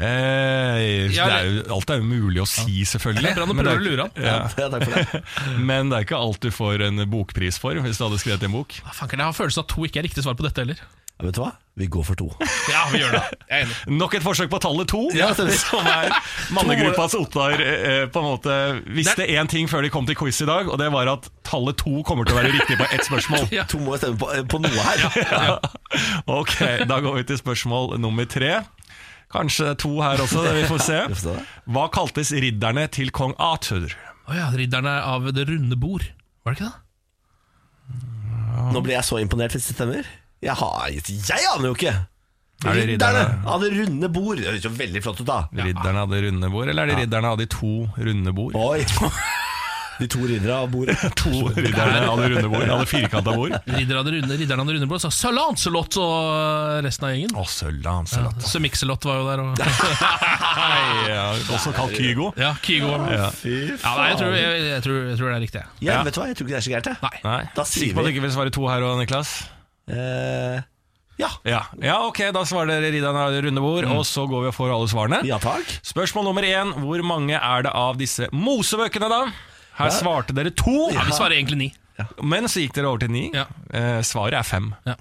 Eh, Ja, det er jo, alt er jo mulig å si, selvfølgelig. Bra, Men det er- prøver å lure han. Ja. Ja, det. Men det er ikke alt du får en bokpris for, hvis du hadde skrevet en bok. Ah, jeg har følelsen av at to ikke er riktig svar på dette heller. Ja, vet du hva? Vi går for to. Ja, vi gjør det. Jeg er enig. Nok et forsøk på tallet to, Ja, som er mannegruppas Ottar eh, på en måte visste én ting før de kom til quiz i dag, og det var at tallet to kommer til å være riktig på ett spørsmål. Ja. To må stemme på, eh, på noe her. Ja. Ok, da går vi til spørsmål nummer tre. Kanskje to her også, det vi får se. Hva kaltes ridderne til kong Arthur? Å ja, Ridderne av det runde bord. Var det ikke det? Nå blir jeg så imponert hvis det stemmer. Jeg, har, jeg aner jo ikke! Er det Ridderne hadde av det runde bord. Det høres jo veldig flott ut, da. Ridderne av det runde bord, eller er det ridderne av de to runde bord? Oi! De to ridderne av bordet. To ridderne av det runde bord, av det firkanta bord. Ridderne av det runde, Ridderne av det runde bord. Så Sir Lancelot og resten av gjengen. Å, Sir Lancelot. Sir Mix-a-Lot var jo der. Og Hei, ja, også kalt Kygo. ja, Kygo. Ja. Fy Ja, nei, jeg, tror, jeg, jeg, tror, jeg tror det er riktig. Ja, Ja. vet du hva, jeg tror ikke det er så gærent. Nei. Nei, Da sier Sikker på at du ikke vil svare to her òg, Niklas? Eh, ja. Ja. ja, ok, da svarer dere Ridan runde bord, og så går vi og får alle svarene. ja takk. Spørsmål nummer én. Hvor mange er det av disse Mosebøkene, da? Her Ja. svarte dere to, Ja, Vi svarer egentlig ni. men så gikk dere over til ni. Ja. Eh, svaret er fem.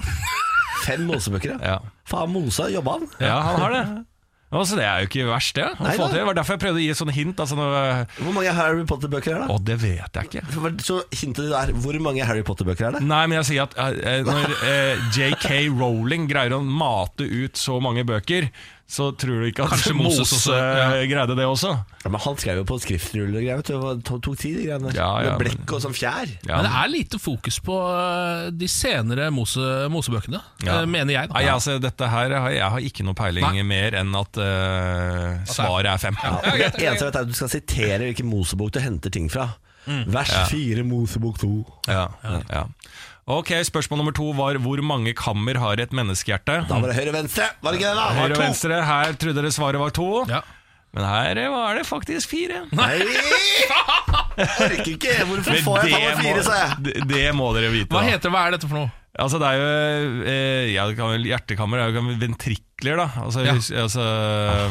Fem Mosebøker, ja. Ja, Faen, Mose, jobba han? ja han har det. Altså, det er jo ikke verst, det. å Nei få da. til. Det var derfor jeg prøvde å gi et sånt hint. Altså, noe, Hvor mange Harry Potter-bøker er det? å, det vet jeg ikke. Så hintet ditt er hvor mange Harry Potter-bøker er det? Nei, men jeg sier at eh, når eh, JK Rowling greier å mate ut så mange bøker, så tror du ikke at Kanskje Mose, Moses også, ja. greide det også? Ja, men han skrev jo på skriftrull og greier. Det tok- tid, de greiene. Ja, ja, Med blekk og sånn fjær. Ja. Men det er lite fokus på øh, de senere Mose, Mosebøkene, Ja. øh, mener jeg. da. Nei, altså, dette her, Jeg har ikke noe peiling Nei. mer enn at uh, svaret er fem. Det eneste jeg vet er at du skal sitere hvilken Mosebok du henter ting fra. Vers fire, Mosebok to. Ja, ja. Ok, Spørsmål nummer to var hvor mange kammer har et menneskehjerte? Da var det høyre og venstre. Var det ikke det, da? Høyre og venstre. Her trodde dere svaret var to, Ja. men her var det faktisk fire. Nei! Orker ikke. Hvorfor får jeg ta tallet fire, sa jeg? Det, det må dere vite. Hva heter heter Hva er dette for noe? Altså det er jo eh, ja, det kan vel, Hjertekammer er jo kan ventrikler, da. Altså, Ja. hvis- altså,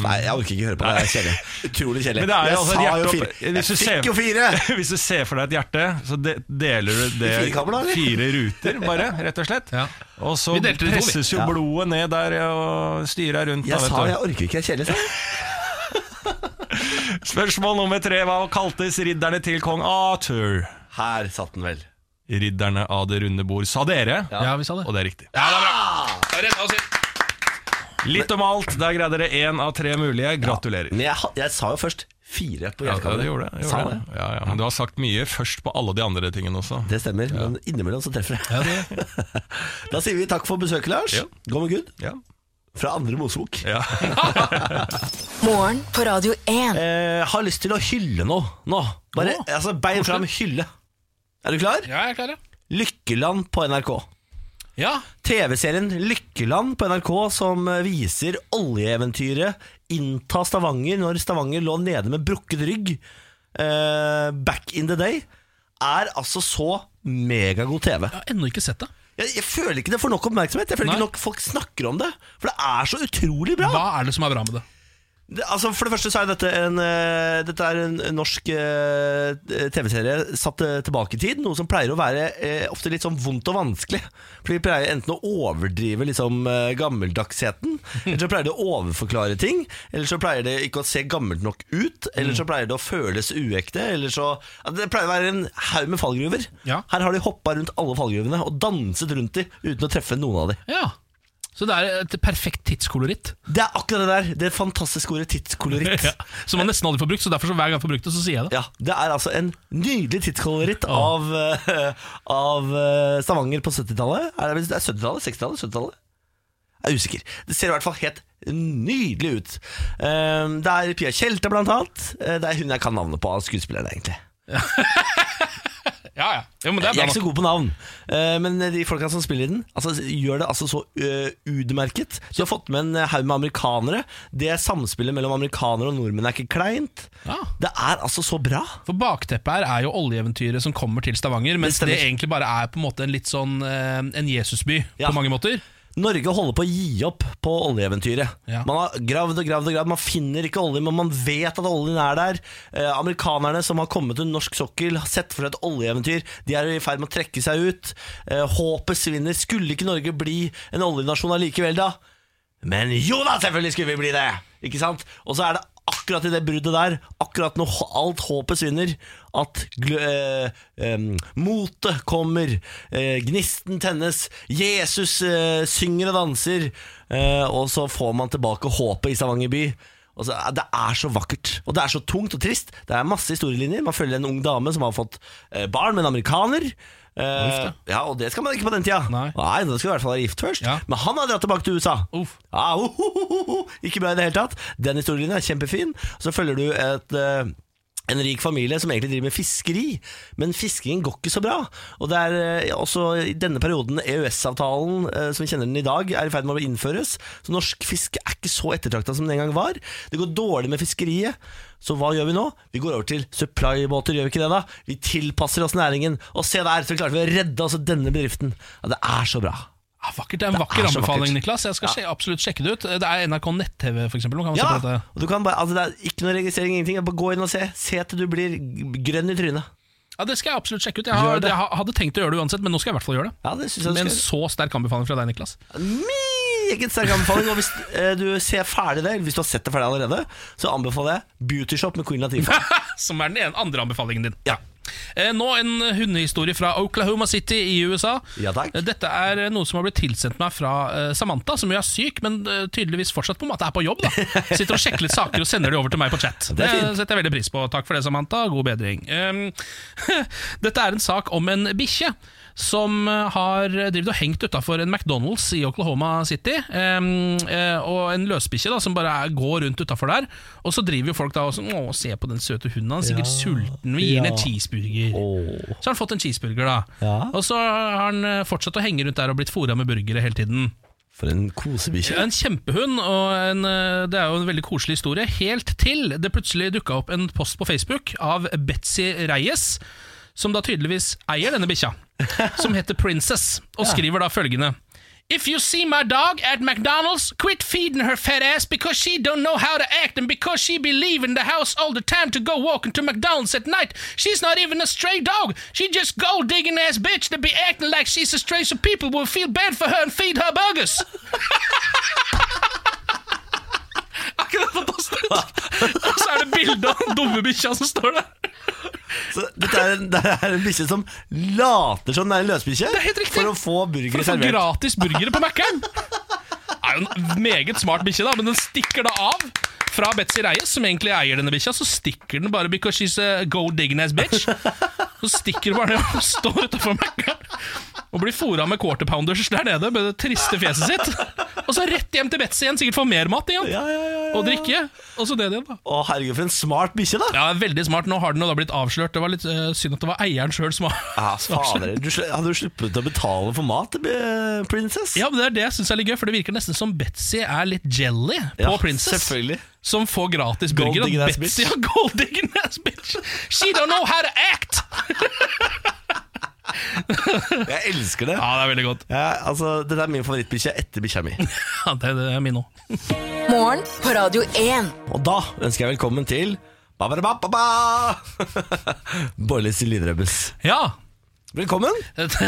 Nei, jeg orker ikke høre på det. Det er kjedelig. Utrolig kjedelig. Men det er jo jeg altså sa et jo hjerte fire. hvis du Jeg ser- fikk jo fire! Hvis du ser for deg et hjerte, så de, deler du det I fire eller? fire ruter, bare, rett og slett. Ja. Og så Vi delte det i to, vi. presses jo Ja. blodet ned der og styrer rundt. Jeg da, vet sa du. jeg orker ikke. Det er kjedelig. sa jeg. Spørsmål nummer tre. Hva kaltes ridderne til kong Arthur? Her satt den vel. Ridderne av det runde bord, sa dere. Ja, vi sa det. Og det er riktig. Ja, det er bra. Da redda oss inn. Litt om alt. Der greide dere én av tre mulige. Gratulerer. Men jeg, jeg sa jo først fire på Ja, det gjorde det. Sa Gjorde det. det. Ja, ja. Men du har sagt mye først på alle de andre tingene også. Det stemmer, men innimellom så treffer jeg. Ja, det. Da sier vi takk for besøket, Lars. Ja. Gå med Gud. Ja. Fra andre Mosebok. Ja. Morgen på Radio 1. Eh, har lyst til å hylle noe nå. Bare, oh, altså, Bein fram, hylle. Er du klar? Ja, jeg er klar, ja. Lykkeland på NRK. Ja, TV-serien Lykkeland på NRK som eh, viser oljeeventyret innta Stavanger når Stavanger lå nede med brukket rygg eh, back in the day, er altså så megagod TV. jeg har ennå ikke sett det. Jeg, jeg føler ikke det får nok oppmerksomhet. Jeg føler Nei. ikke nok folk snakker om det. For det er så utrolig bra. Hva er det som er bra med det? Altså For det første så er dette en, uh, dette er en norsk uh, TV-serie satt uh, tilbake i tid. Noe som pleier å være ofte litt sånn vondt og vanskelig. For de pleier enten å overdrive liksom, eh, gammeldagsheten, eller så pleier de å overforklare ting. Eller så pleier det ikke å se gammelt nok ut, eller så pleier det å føles uekte. Eller så, det pleier å være en haug med fallgruver. Ja. Her har de hoppa rundt alle fallgruvene og danset rundt de uten å treffe noen av de. Ja, Så det er et perfekt tidskoloritt. Det er akkurat det der. Det fantastiske ordet tidskoloritt. Ja. Som man nesten aldri får brukt, så derfor så hver gang jeg får brukt det, så sier jeg det. Ja, Det er altså en nydelig tidskoloritt av, uh, av uh, Stavanger på 70-tallet. Er det, det er 70-tallet? 60-tallet? 70-tallet? Jeg er usikker. Det ser i hvert fall helt nydelig ut. Um, Det er Pia Tjelte, blant annet. Eh, Det er hun jeg kan navnet på av skuespillerne, egentlig. Ja, ja. Jo, men det er Jeg er ikke så nok. god på navn, eh, men de folka som spiller i den, altså, gjør det altså så eh, utmerket. Du har fått med en haug med amerikanere. Det samspillet mellom amerikanere og nordmenn er ikke kleint. Ja. Det er altså så bra. For bakteppet her er jo oljeeventyret som kommer til Stavanger, mens stemmer. det, egentlig bare er på en måte en litt sånn eh, en Jesusby Ja. på mange måter. Norge holder på å gi opp på oljeeventyret. Ja. Man har gravd og gravd og gravd, man finner ikke olje, men man vet at oljen er der. Eh, amerikanerne som har kommet til norsk sokkel, har sett for seg et oljeeventyr. De er i ferd med å trekke seg ut. Eh, håpet svinner. Skulle ikke Norge bli en oljenasjon allikevel, da? Men jo da, selvfølgelig skulle vi bli det! Ikke sant? Og så er det akkurat i det bruddet der, akkurat når alt håpet svinner, at øh, em, motet kommer, øh, gnisten tennes, Jesus eh, synger og danser, og så får man tilbake håpet i Stavanger by. Så, det er så vakkert, og det er så tungt og trist. Det er masse historielinjer. Man følger en ung dame som har fått barn med en amerikaner. Eh, ja, Og det skal man ikke på den tida. Nei. Nei, Da skal i hvert fall være gift først. Ja. Men han har dratt tilbake til USA. Ja, oh, oh, oh. Ikke bra i det hele tatt. Den historien er kjempefin. Så følger du et eh, en rik familie som egentlig driver med fiskeri, men fiskingen går ikke så bra. Og det er eh, også i denne perioden EØS-avtalen eh, som vi kjenner den i dag, er i ferd med å innføres. Så norsk fiske er ikke så ettertrakta som den en gang var. Det går dårlig med fiskeriet. Så hva gjør vi nå? Vi går over til supply-båter, gjør vi ikke det da? Vi tilpasser oss næringen, og se der, så klarte vi å redde altså denne bedriften. Ja, det er så bra. Ja, vakkert, Det er en vakker er anbefaling. Niklas. Jeg skal ja. absolutt sjekke det ut. Det er NRK nett-TV, man Ja, og du kan bare, altså det er ikke noe registrering, ingenting. Bare gå inn og se. Se til du blir grønn i trynet. Ja, Det skal jeg absolutt sjekke ut. Jeg, har, jeg hadde tenkt å gjøre det uansett, men nå skal jeg i hvert fall gjøre det. Ja, det synes jeg Med en så sterk anbefaling fra deg, Niklas. Meget sterk anbefaling. Og hvis eh, du ser ferdig det, hvis du har sett det ferdig allerede, så anbefaler jeg Beauty Shop med Queen Latifah. Som er den ene andre anbefalingen din. Ja. Eh, Nå en hundehistorie fra Oklahoma City i USA. Ja, takk. Eh, Dette er noe som har blitt tilsendt meg fra eh, Samantha, som jo er syk, men eh, tydeligvis fortsatt på en måte er på jobb. da Sitter og sjekker litt saker og sender de over til meg på chat. Det det setter jeg veldig pris på. Takk for det, Samantha. God bedring. Dette er en sak om en bikkje som eh, har drevet og hengt utafor en McDonald's i Oklahoma City. Eh, og en løsbikkje som bare går rundt utafor der. Og så driver jo folk da og sånn Å, se på den søte hunden, han er sikkert sulten. Vi gir den en cheeseburger. Så har han fått en cheeseburger, da. Ja. Og så har han eh, fortsatt å henge rundt der og blitt fora med burgere hele tiden. For en kosebikkje. En kjempehund, og en, det er jo en veldig koselig historie. Helt til det plutselig dukka opp en post på Facebook av Betzy Reyes, som da tydeligvis eier denne bikkja, som heter Princess, og skriver da følgende. If you see my dog at McDonald's, quit feeding her fat ass because she don't know how to act and because she be leaving the house all the time to go walking to McDonald's at night. She's not even a stray dog. She just gold digging ass bitch that be acting like she's a stray so people will feel bad for her and feed her burgers. Er det fantastisk? Og så er det bilde av den dumme bikkja som står der. Så dette er, en- det er en bikkje som later som det er en løsbikkje for å få burgere For å få gratis burgere på Mækkern. Er jo en meget smart bikkje, da, men den stikker da av fra Betzy Reyes, som egentlig eier denne bikkja. Så stikker den bare because she's a go digging ass bitch. Så stikker den bare ned og står utafor Mækkern og blir fora med quarter pounders der nede med det triste fjeset sitt. Og så rett hjem til Betzy igjen, sikkert få mer mat igjen. Ja, ja, ja, ja. Og drikke. Og så det igjen, da. Å herregud, for en smart bikkje, da! Ja, Veldig smart. Nå har den da blitt avslørt. Det var litt uh, synd at det var eieren sjøl som var Ja, fader, du Hadde du sluppet å betale for mat, eh, Princess? Ja, men Det er det jeg syns er litt gøy, for det virker nesten som Betzy er litt jelly på Princess. Selvfølgelig. Som får gratis burger. Golding ass bitch. Ja, gold digging ass bitch! She don't know how to act! Jeg elsker det. Ja, det er veldig godt. Ja, altså, Dette er min favorittbikkje etter bikkja mi. Ja, det, det er min òg. Morgen på Radio 1. Og da ønsker jeg velkommen til! Bårlis lydrebbes. Ja, Velkommen!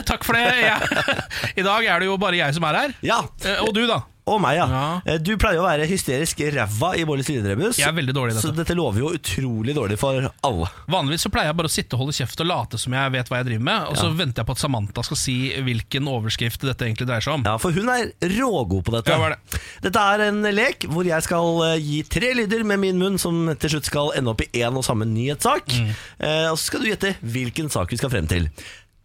takk for det. Ja. I dag er det jo bare jeg som er her. Ja, Eh, Og du, da. Og meg, ja. Ja. Eh, Du pleier å være hysterisk ræva i Bårlis lydrebbes. Jeg er veldig dårlig i dette. Så dette lover jo utrolig dårlig for alle. Vanligvis så pleier jeg bare å sitte og holde kjeft og late som jeg vet hva jeg driver med, og så venter jeg på at Samantha skal si hvilken overskrift dette egentlig dreier seg om. Ja, For hun er rågod på dette. Ja, det? Dette er en lek hvor jeg skal eh, gi tre lyder med min munn som til slutt skal ende opp i én og samme nyhetssak. Mm. Eh, og så skal du gjette hvilken sak vi skal frem til.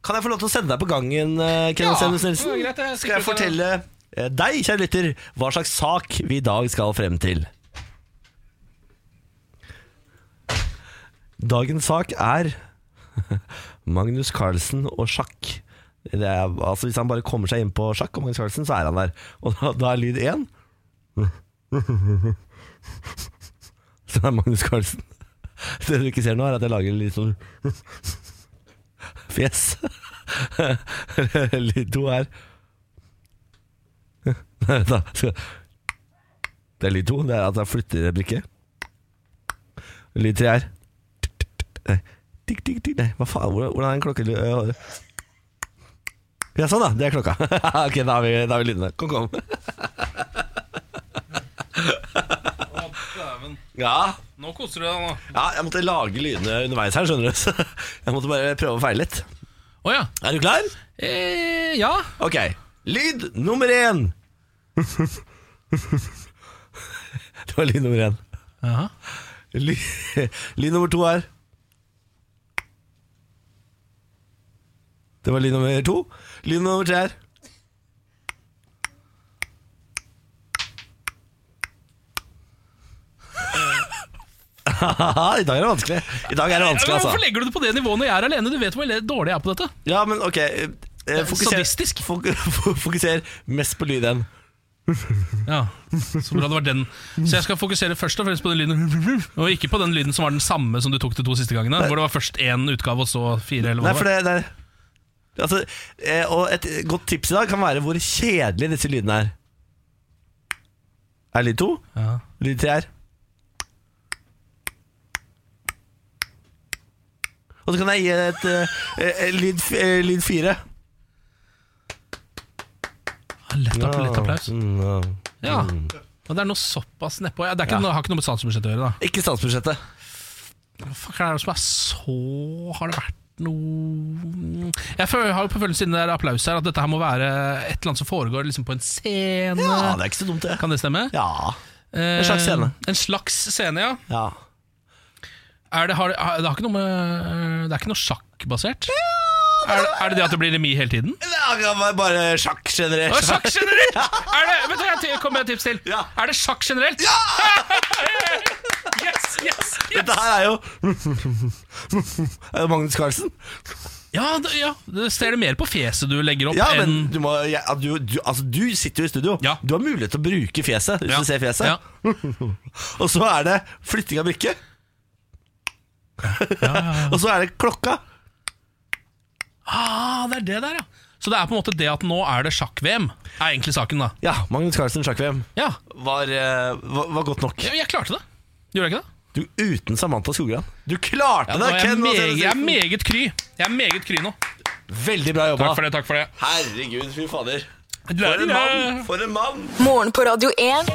Kan jeg få lov til å sende deg på gangen, Kenneth Ja, Senus Nilsen? greit, jeg skal jeg fortelle deg, kjære lytter, hva slags sak vi i dag skal frem til? Dagens sak er Magnus Carlsen og sjakk. Er, altså Hvis han bare kommer seg inn på sjakk og Magnus Carlsen, så er han der. Og da, da er lyd én. Så er Magnus Carlsen. Det du ikke ser nå, er at jeg lager litt sånn fjes. Lyd to er Nei, da Det er lyd to. Det er at jeg flytter brikke. Lyd tre er Nei, tikk, tikk, tikk. Nei, hva faen? Hvordan er en klokke Ja, sånn, da. Det er klokka. ok, da har vi, da har vi lydene. Kom, kom. Ja, Nå koser du deg, nå. ja, jeg måtte lage lydene underveis her, skjønner du. Så jeg måtte bare prøve å feile litt. Å ja. Er du klar? Eh, ja. Ok. Lyd nummer én. Det var lyd nummer én. Jaha. Lyd, lyd nummer to er Det var lyd nummer to. Lyd nummer tre er I dag er det vanskelig. I dag er det vanskelig, altså. Hvorfor legger du det på det nivået når jeg er alene? Du vet hvor dårlig jeg er på dette. Ja, men ok Sadistisk. fokuser mest på lyden. Ja, Så bra det var den Så jeg skal fokusere først og fremst på den lyden, og ikke på den lyden som var den samme som du tok de to siste gangene. Hvor det var først én utgave, og så fire. Eller hva Nei, for det det, altså, eh, Og et godt tips i dag kan være hvor kjedelige disse lydene er. Er lyd to? Ja. Lyd tre er Og så kan jeg gi et eh, eh, lyd, eh, lyd fire. Lett, app- lett applaus. Mm, ja. Ja. Og det er noe såpass nedpå. Ja, det er ikke, noe- har ikke noe med statsbudsjettet å gjøre, da. Ikke statsbudsjettet. Hva fuck er det som er så Har det vært noe Jeg føler, har jo på følelsen siden det er applaus her, at dette her må være et eller annet som foregår liksom på en scene. Ja, det er ikke så dumt, det. Kan det stemme? Ja. Eh, En slags scene. En slags scene, ja. ja. Er det, har, det, har- det, har ikke noe med, det er ikke noe sjakkbasert? Er, det- er det det at det blir remis hele tiden? Det bare sjakk generelt. Å, sjakk generelt! Er det, vet du, jeg kom kommer med et tips til. Ja. Er det sjakk generelt? Ja! yes, yes, yes! Dette her er jo Er det Magnus Carlsen. Ja, det, ja, det ser det mer på fjeset du legger opp Ja, men du, må, ja, du, du, altså, du sitter jo i studio. Ja. Du har mulighet til å bruke fjeset hvis Ja. du ser fjeset. Ja. Og så er det flytting av brikke. Og så er det klokka. Det er det der, ja. Så det er på en måte det at nå er det sjakk-VM, er egentlig saken, da. Ja, Magnus Carlsen sjakk-VM Ja, var, eh, var, var godt nok. jeg, jeg klarte det. Gjorde jeg ikke det? Du uten Samantha Skogran. Du klarte Ja, nå det, er jeg, Ken! meget, jeg er meget kry. Jeg er meget kry nå. Veldig bra jobba. Takk for det. takk for det Herregud, fy fader. For en mann! For en mann! Morgen på Radio 1.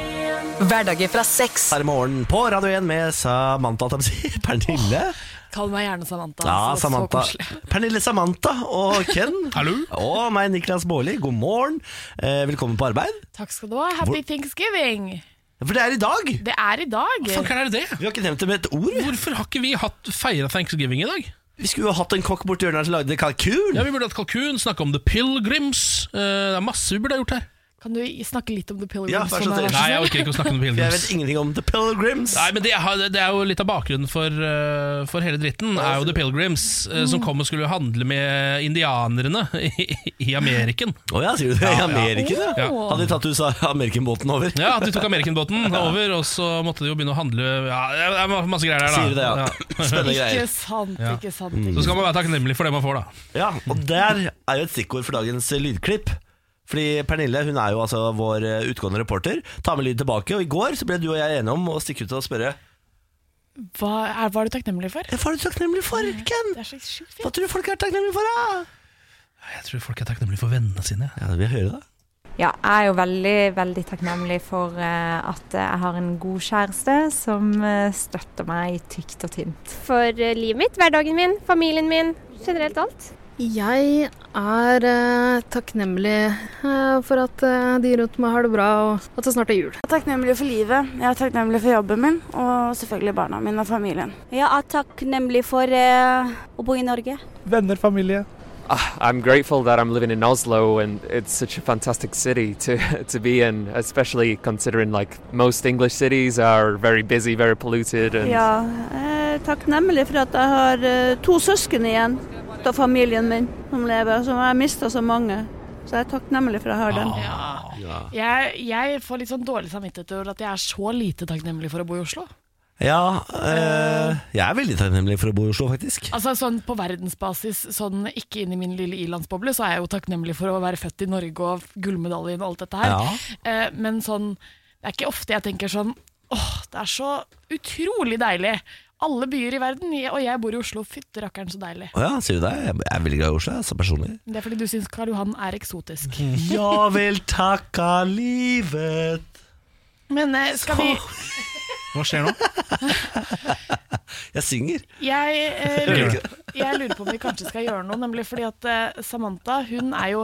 Hverdager fra seks. Her i morgen på Radio 1 med Samantha Tamsi. Pernille. Kall meg gjerne Samantha. Ja, Samantha. Pernille Samantha og Ken. Hallo? Og meg, Niklas Baarli. God morgen. Eh, velkommen på arbeid. Takk skal du ha. Happy Thanksgiving. For det er i dag. Det er i dag. Fanken er det det? Vi har ikke nevnt det med et ord. Hvorfor har ikke vi hatt feira thanksgiving i dag? Vi skulle jo hatt en kokk borti hjørnet her som lagde kalkun. Ja, Vi burde hatt kalkun, snakke om The Pilgrims. Eh, det er masse vi burde ha gjort her. Kan du snakke litt om The Pilgrims? Ja, vær så snill. Nei, jeg orker ikke å snakke om The Pilgrims. jeg vet ingenting om The Pilgrims. Nei, men det er, det er jo litt av bakgrunnen for, eh, for hele dritten. er jo The Pilgrims, eh, som kom og skulle handle med indianerne i, i Ameriken. Å ja, sier du det? I Ameriken, ja. Ja. Ja. Hadde de tatt USA American-båten over? Ja, De tok American-båten over, og så måtte de jo begynne å handle Ja, det er masse greier der, da. Sier du det, ja. Spennende greier. Ikke sant, ikke sant. Så skal man være takknemlig for det man får, da. Ja, og der er jo et stikkord for dagens lydklipp. Fordi Pernille hun er jo altså vår eh, utgående reporter. Ta med lyd tilbake. Og i går så ble du og jeg enige om å stikke ut og spørre Hva er, hva er du takknemlig for? Hva er du takknemlig for, Ken? Det er så sjukt Hva tror du folk er takknemlige for? da? Jeg tror folk er takknemlige for vennene sine. Ja, det vil jeg høre da Ja, jeg er jo veldig, veldig takknemlig for eh, at jeg har en god kjæreste som eh, støtter meg i tykt og tynt. For livet mitt, hverdagen min, familien min, generelt alt. Jeg er eh, takknemlig eh, for at eh, de rundt meg har det bra, og at det snart er jul. Jeg er takknemlig for livet, jeg er takknemlig for jobben min, og selvfølgelig barna mine og familien. Jeg er takknemlig for eh, å bo i Norge. Venner, familie. Ah, I'm grateful that I'm living in Oslo and it's such a fantastic city to to be in, especially considering like most English cities are very busy, very polluted and Ja, jeg er takknemlig for at jeg har eh, to søsken igjen av familien min som lever, som jeg har mista så mange. Så jeg er takknemlig for at jeg har dem. Jeg, jeg får litt sånn dårlig samvittighet over at jeg er så lite takknemlig for å bo i Oslo. Ja, øh, jeg er veldig takknemlig for å bo i Oslo faktisk Altså sånn På verdensbasis, sånn ikke inn i min lille ilandsboble, så er jeg jo takknemlig for å være født i Norge og gullmedaljen og alt dette her. Ja. Eh, men sånn Det er ikke ofte jeg tenker sånn Åh, det er så utrolig deilig. Alle byer i verden, og jeg bor i Oslo. Fytte rakkeren, så deilig. Å ja, sier du det? Jeg er veldig glad i Oslo, så personlig Det er fordi du syns Karl Johan er eksotisk. Ja vel, takka livet Men eh, skal vi Hva skjer nå? Jeg synger jeg, eh, lurer, jeg lurer på om vi kanskje skal gjøre noe, nemlig fordi at eh, Samantha hun er jo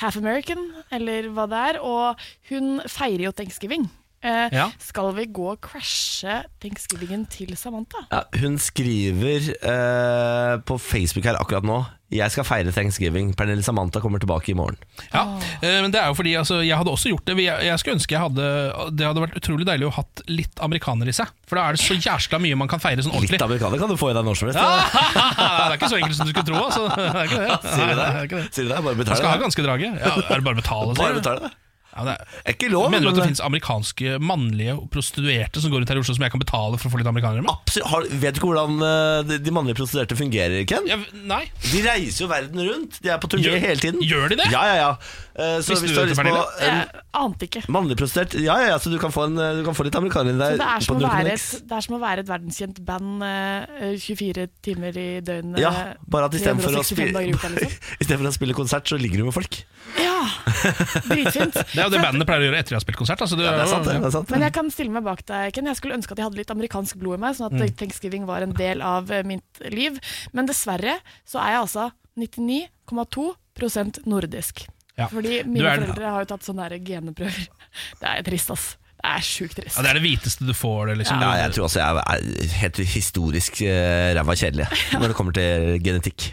half American, eller hva det er, og hun feirer jo thanksgiving. Eh, Ja. Skal vi gå og crashe thanksgivingen til Samantha? ja, Hun skriver eh, på Facebook her akkurat nå Jeg skal feire thanksgiving Pernille Samantha kommer tilbake i morgen Ja, eh, men det er jo fordi altså, Jeg hadde også gjort det. Jeg, jeg skulle ønske jeg hadde Det hadde vært utrolig deilig å hatt litt amerikaner i seg. For da er det så jæskla mye man kan feire sånn ordentlig. Litt amerikaner kan du få i deg når som helst Ja, det er ikke så enkelt som du skulle tro. Altså. Det er ikke det. Sier du det? Er. Sier du det? Bare Man betale skal ha ganske draget. Ja, er det bare å betale? Bare betale det Ja, det er, er ikke lov, Mener du at det finnes amerikanske mannlige prostituerte som går rundt her i Oslo som jeg kan betale for å få litt amerikanere med? Absolutt. Har, vet du ikke hvordan eh, de, de mannlige prostituerte fungerer, Ken? nei De reiser jo verden rundt. De er på turné hele tiden. gjør de det? Ja, ja, ja. uh, så Visste hvis du har dette, lyst på Pernille? en Jeg ante ikke. Mannlig prostituert Ja, ja, ja, så du kan få, en, eh, du kan få litt amerikanere Så der. det er, som på å være et, det er som å være et verdenskjent band uh, 24 timer i døgnet. Ja, bare at istedenfor å, spille, i uka, liksom. i for å spille konsert, så ligger du med folk. Ja, dritfint. Det er jo det bandet pleier å gjøre etter de har spilt konsert. Altså, Ja, det er sant, det. det er sant. Men jeg kan stille meg bak deg, Ken. Jeg skulle ønske at jeg hadde litt amerikansk blod i meg, sånn at Mm. thanksgiving var en del av eh, mitt liv. Men dessverre så er jeg altså 99,2% nordisk. Ja. Fordi mine er- foreldre har jo tatt sånne geneprøver. Det er trist, ass. Det er sjukt trist. Ja, det er det hviteste du får. Det, liksom. Ja, jeg tror også jeg er helt historisk uh, ræva kjedelig når det kommer til genetikk.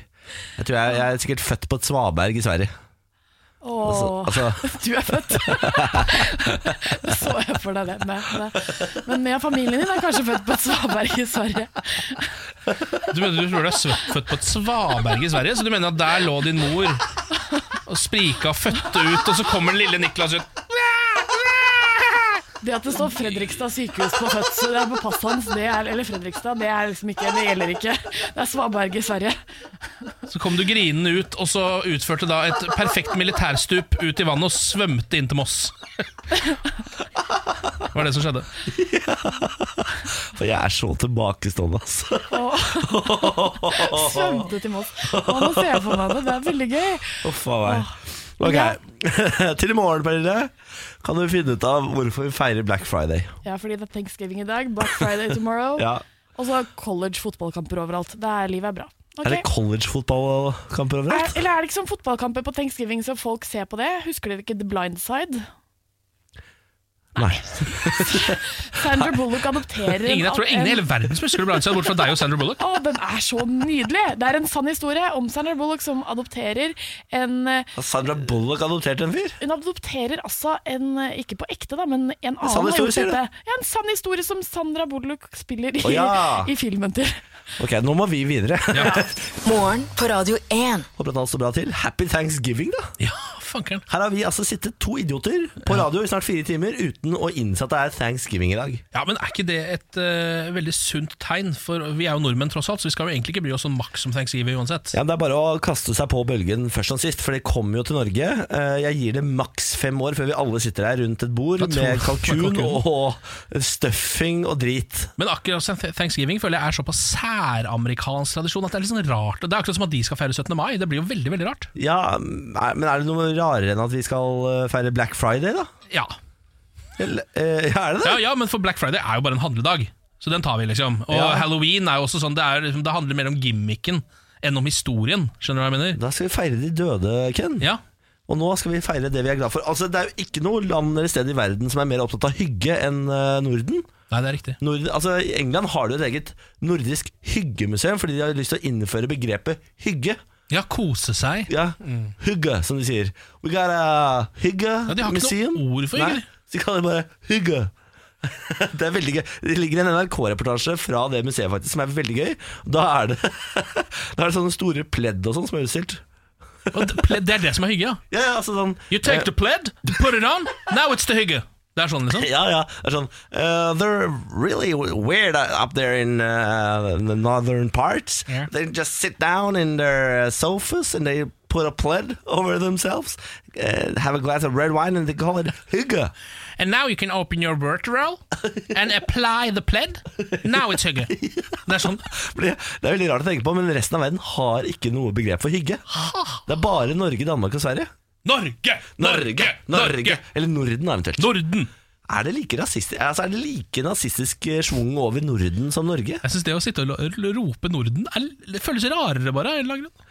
Jeg tror jeg, jeg er sikkert født på et svaberg i Sverige. Åh, Altså- du er født. det så jeg for deg det. Med, men med familien din er kanskje født på et svaberg i Sverige. Du mener du tror du er født på et svaberg i Sverige? Så du mener at der lå din mor og sprika og fødte ut, og så kommer den lille Niklas ut? Det at det står Fredrikstad sykehus på fødsel, det på passet hans, det er, eller Fredrikstad, det, er liksom ikke, det gjelder ikke. Det er Svaberg i Sverige. Så kom du grinende ut, og så utførte da et perfekt militærstup ut i vannet og svømte inn til Moss. Det var det som skjedde. For jeg er så tilbakestående, altså. Svømte til Moss. Å, nå ser jeg for meg det, det er veldig gøy. Oh, meg. Ok, Til i morgen, Pernille, kan du finne ut av hvorfor vi feirer Black Friday. Ja, fordi det er thanksgiving i dag, Black Friday tomorrow, Ja. og så college fotballkamper overalt. Det er, livet er bra. Ok. Er det collegefotballkamper Er, overalt? eller er det ikke sånn fotballkamper på thanksgiving så folk ser på det? Husker dere ikke The Blind Side? Nei. Sandra Bullock adopterer Ingen, jeg tror ingen i hele verden som husker The Blind Side, bort fra deg og Sandra Bullock. Å, den er så nydelig! Det er en sann historie om Sandra Bullock som adopterer en eh, Har Sandra Bullock adoptert en fyr? Hun adopterer altså en eh, Ikke på ekte, da, men en annen En sann historie, sier du? Ja, En sann historie som Sandra Bullock spiller i, oh, ja. i filmen til. Ok, nå må vi videre. Morgen på Radio 1. Håper at alt står bra til. Happy Thanksgiving, da. Ja, fankeren. Her har vi altså sittet to idioter på radio i snart fire timer uten å innse at det er thanksgiving i dag. Ja, men Er ikke det et uh, veldig sunt tegn? For vi er jo nordmenn, tross alt, så vi skal jo egentlig ikke bry oss sånn maks om thanksgiving uansett. Ja, men Det er bare å kaste seg på bølgen først og sist, for det kommer jo til Norge. Uh, Jeg gir det maks fem år før vi alle sitter her rundt et bord med kalkun og stuffing og drit. Men akkurat thanksgiving føler jeg er såpass særamerikansk tradisjon at det er litt sånn rart. Det er akkurat som at de skal feire 17. mai. Det blir jo veldig veldig rart. Ja, Men er det noe rarere enn at vi skal eh, feire Black Friday, da? Ja. Eller, eh, er det det? Ja, ja, men for Black Friday er jo bare en handledag. Så den tar vi, liksom. Og Ja. halloween er jo også sånn, det, er, liksom- det handler mer om gimmicken enn om historien. Skjønner du hva jeg mener? Da skal vi feire de døde, Ken. Ja. Og nå skal vi feire det vi er glad for. Altså, Det er jo ikke noe land eller sted i verden som er mer opptatt av hygge enn eh, Norden. Nei, det er riktig. Nord, altså, I England har du et eget nordisk hyggemuseum fordi de har lyst til å innføre begrepet hygge. Ja, kose seg. Ja, Hygge, som de sier. We got a hygge Ja, de har ikke museum. noe ord for hygge. Nei, så de kaller det bare hygge. Det er veldig gøy Det ligger en NRK-reportasje fra det museet faktisk som er veldig gøy. Da er det, da er det sånne store pledd og sånn som er utstilt. Det, det er det som er hygge, ja. Ja, ja, altså sånn You take the pled, put it on, now it's the hygge. Det er sånn, liksom. Ja, ja. Det er sånn uh, They're really weird up there in uh, the northern parts. Yeah. They just sit down in their uh, sofas and they put a plaid over themselves, uh, have a glass of red wine, and they call it hygge. And now you can open your vertebral and apply the pled. Now it's hygge. Det er sånn. Det er veldig rart å tenke på, men resten av verden har ikke noe begrep for hygge. Det er bare Norge, Danmark og Sverige. Norge! Norge! Norge! Eller Norden, eventuelt. Norden! Er det like rasistisk altså, Er det like nazistisk eh, schwung over Norden som Norge? Jeg syns det å sitte og rope Norden er, føles rarere, bare. en eller annen grunn.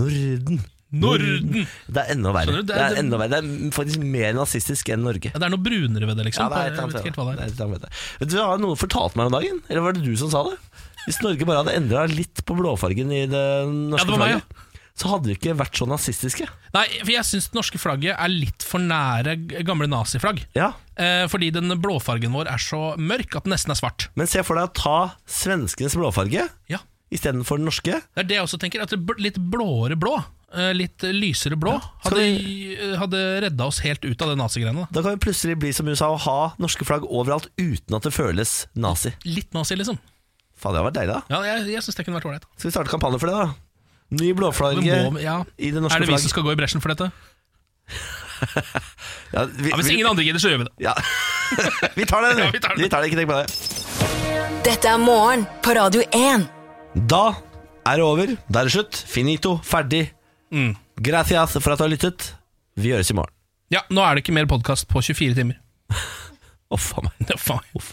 Norden. Norden. Det er enda verre. Det er- enda verre. Det er faktisk mer nazistisk enn Norge. Ja, det er noe brunere ved det, liksom. Ja, det er jeg vet ikke helt hva det er. Vet du hva noen fortalte meg om dagen? Eller var det du som sa det? Hvis Norge bare hadde endra litt på blåfargen i det norske det var meg, flagget, så hadde vi ikke vært så nazistiske. Nei, for jeg syns det norske flagget er litt for nære gamle naziflagg. Ja. Eh, fordi den blåfargen vår er så mørk at den nesten er svart. Men se for deg å ta svenskenes blåfarge Ja. istedenfor den norske. Det er det jeg også tenker. At litt blåere blå, eh, litt lysere blå, ja. hadde, eh, hadde redda oss helt ut av det nazigreiene. da. Da kan vi plutselig bli som USA og ha norske flagg overalt uten at det føles nazi. Litt nazi, liksom. Faen, det hadde vært deilig, da. Ja, jeg, jeg synes det kunne vært ålreit. Skal vi starte kampanje for det, da? Ny blåflagge Men må- ja. i det norske Er det vi som skal gå i bresjen for dette? Ja, vi, Ja, hvis vi- ingen andre gidder, så gjør vi det. Ja. vi tar det, Ja, vi tar det. vi tar det, ikke tenk på det. Dette er morgen på Radio 1. Da er det over. Da er det slutt. Finito. Ferdig. Mm. Gracias for at du har lyttet. Vi høres i morgen. Ja, nå er det ikke mer podkast på 24 timer. Uff a meg. Uff a meg.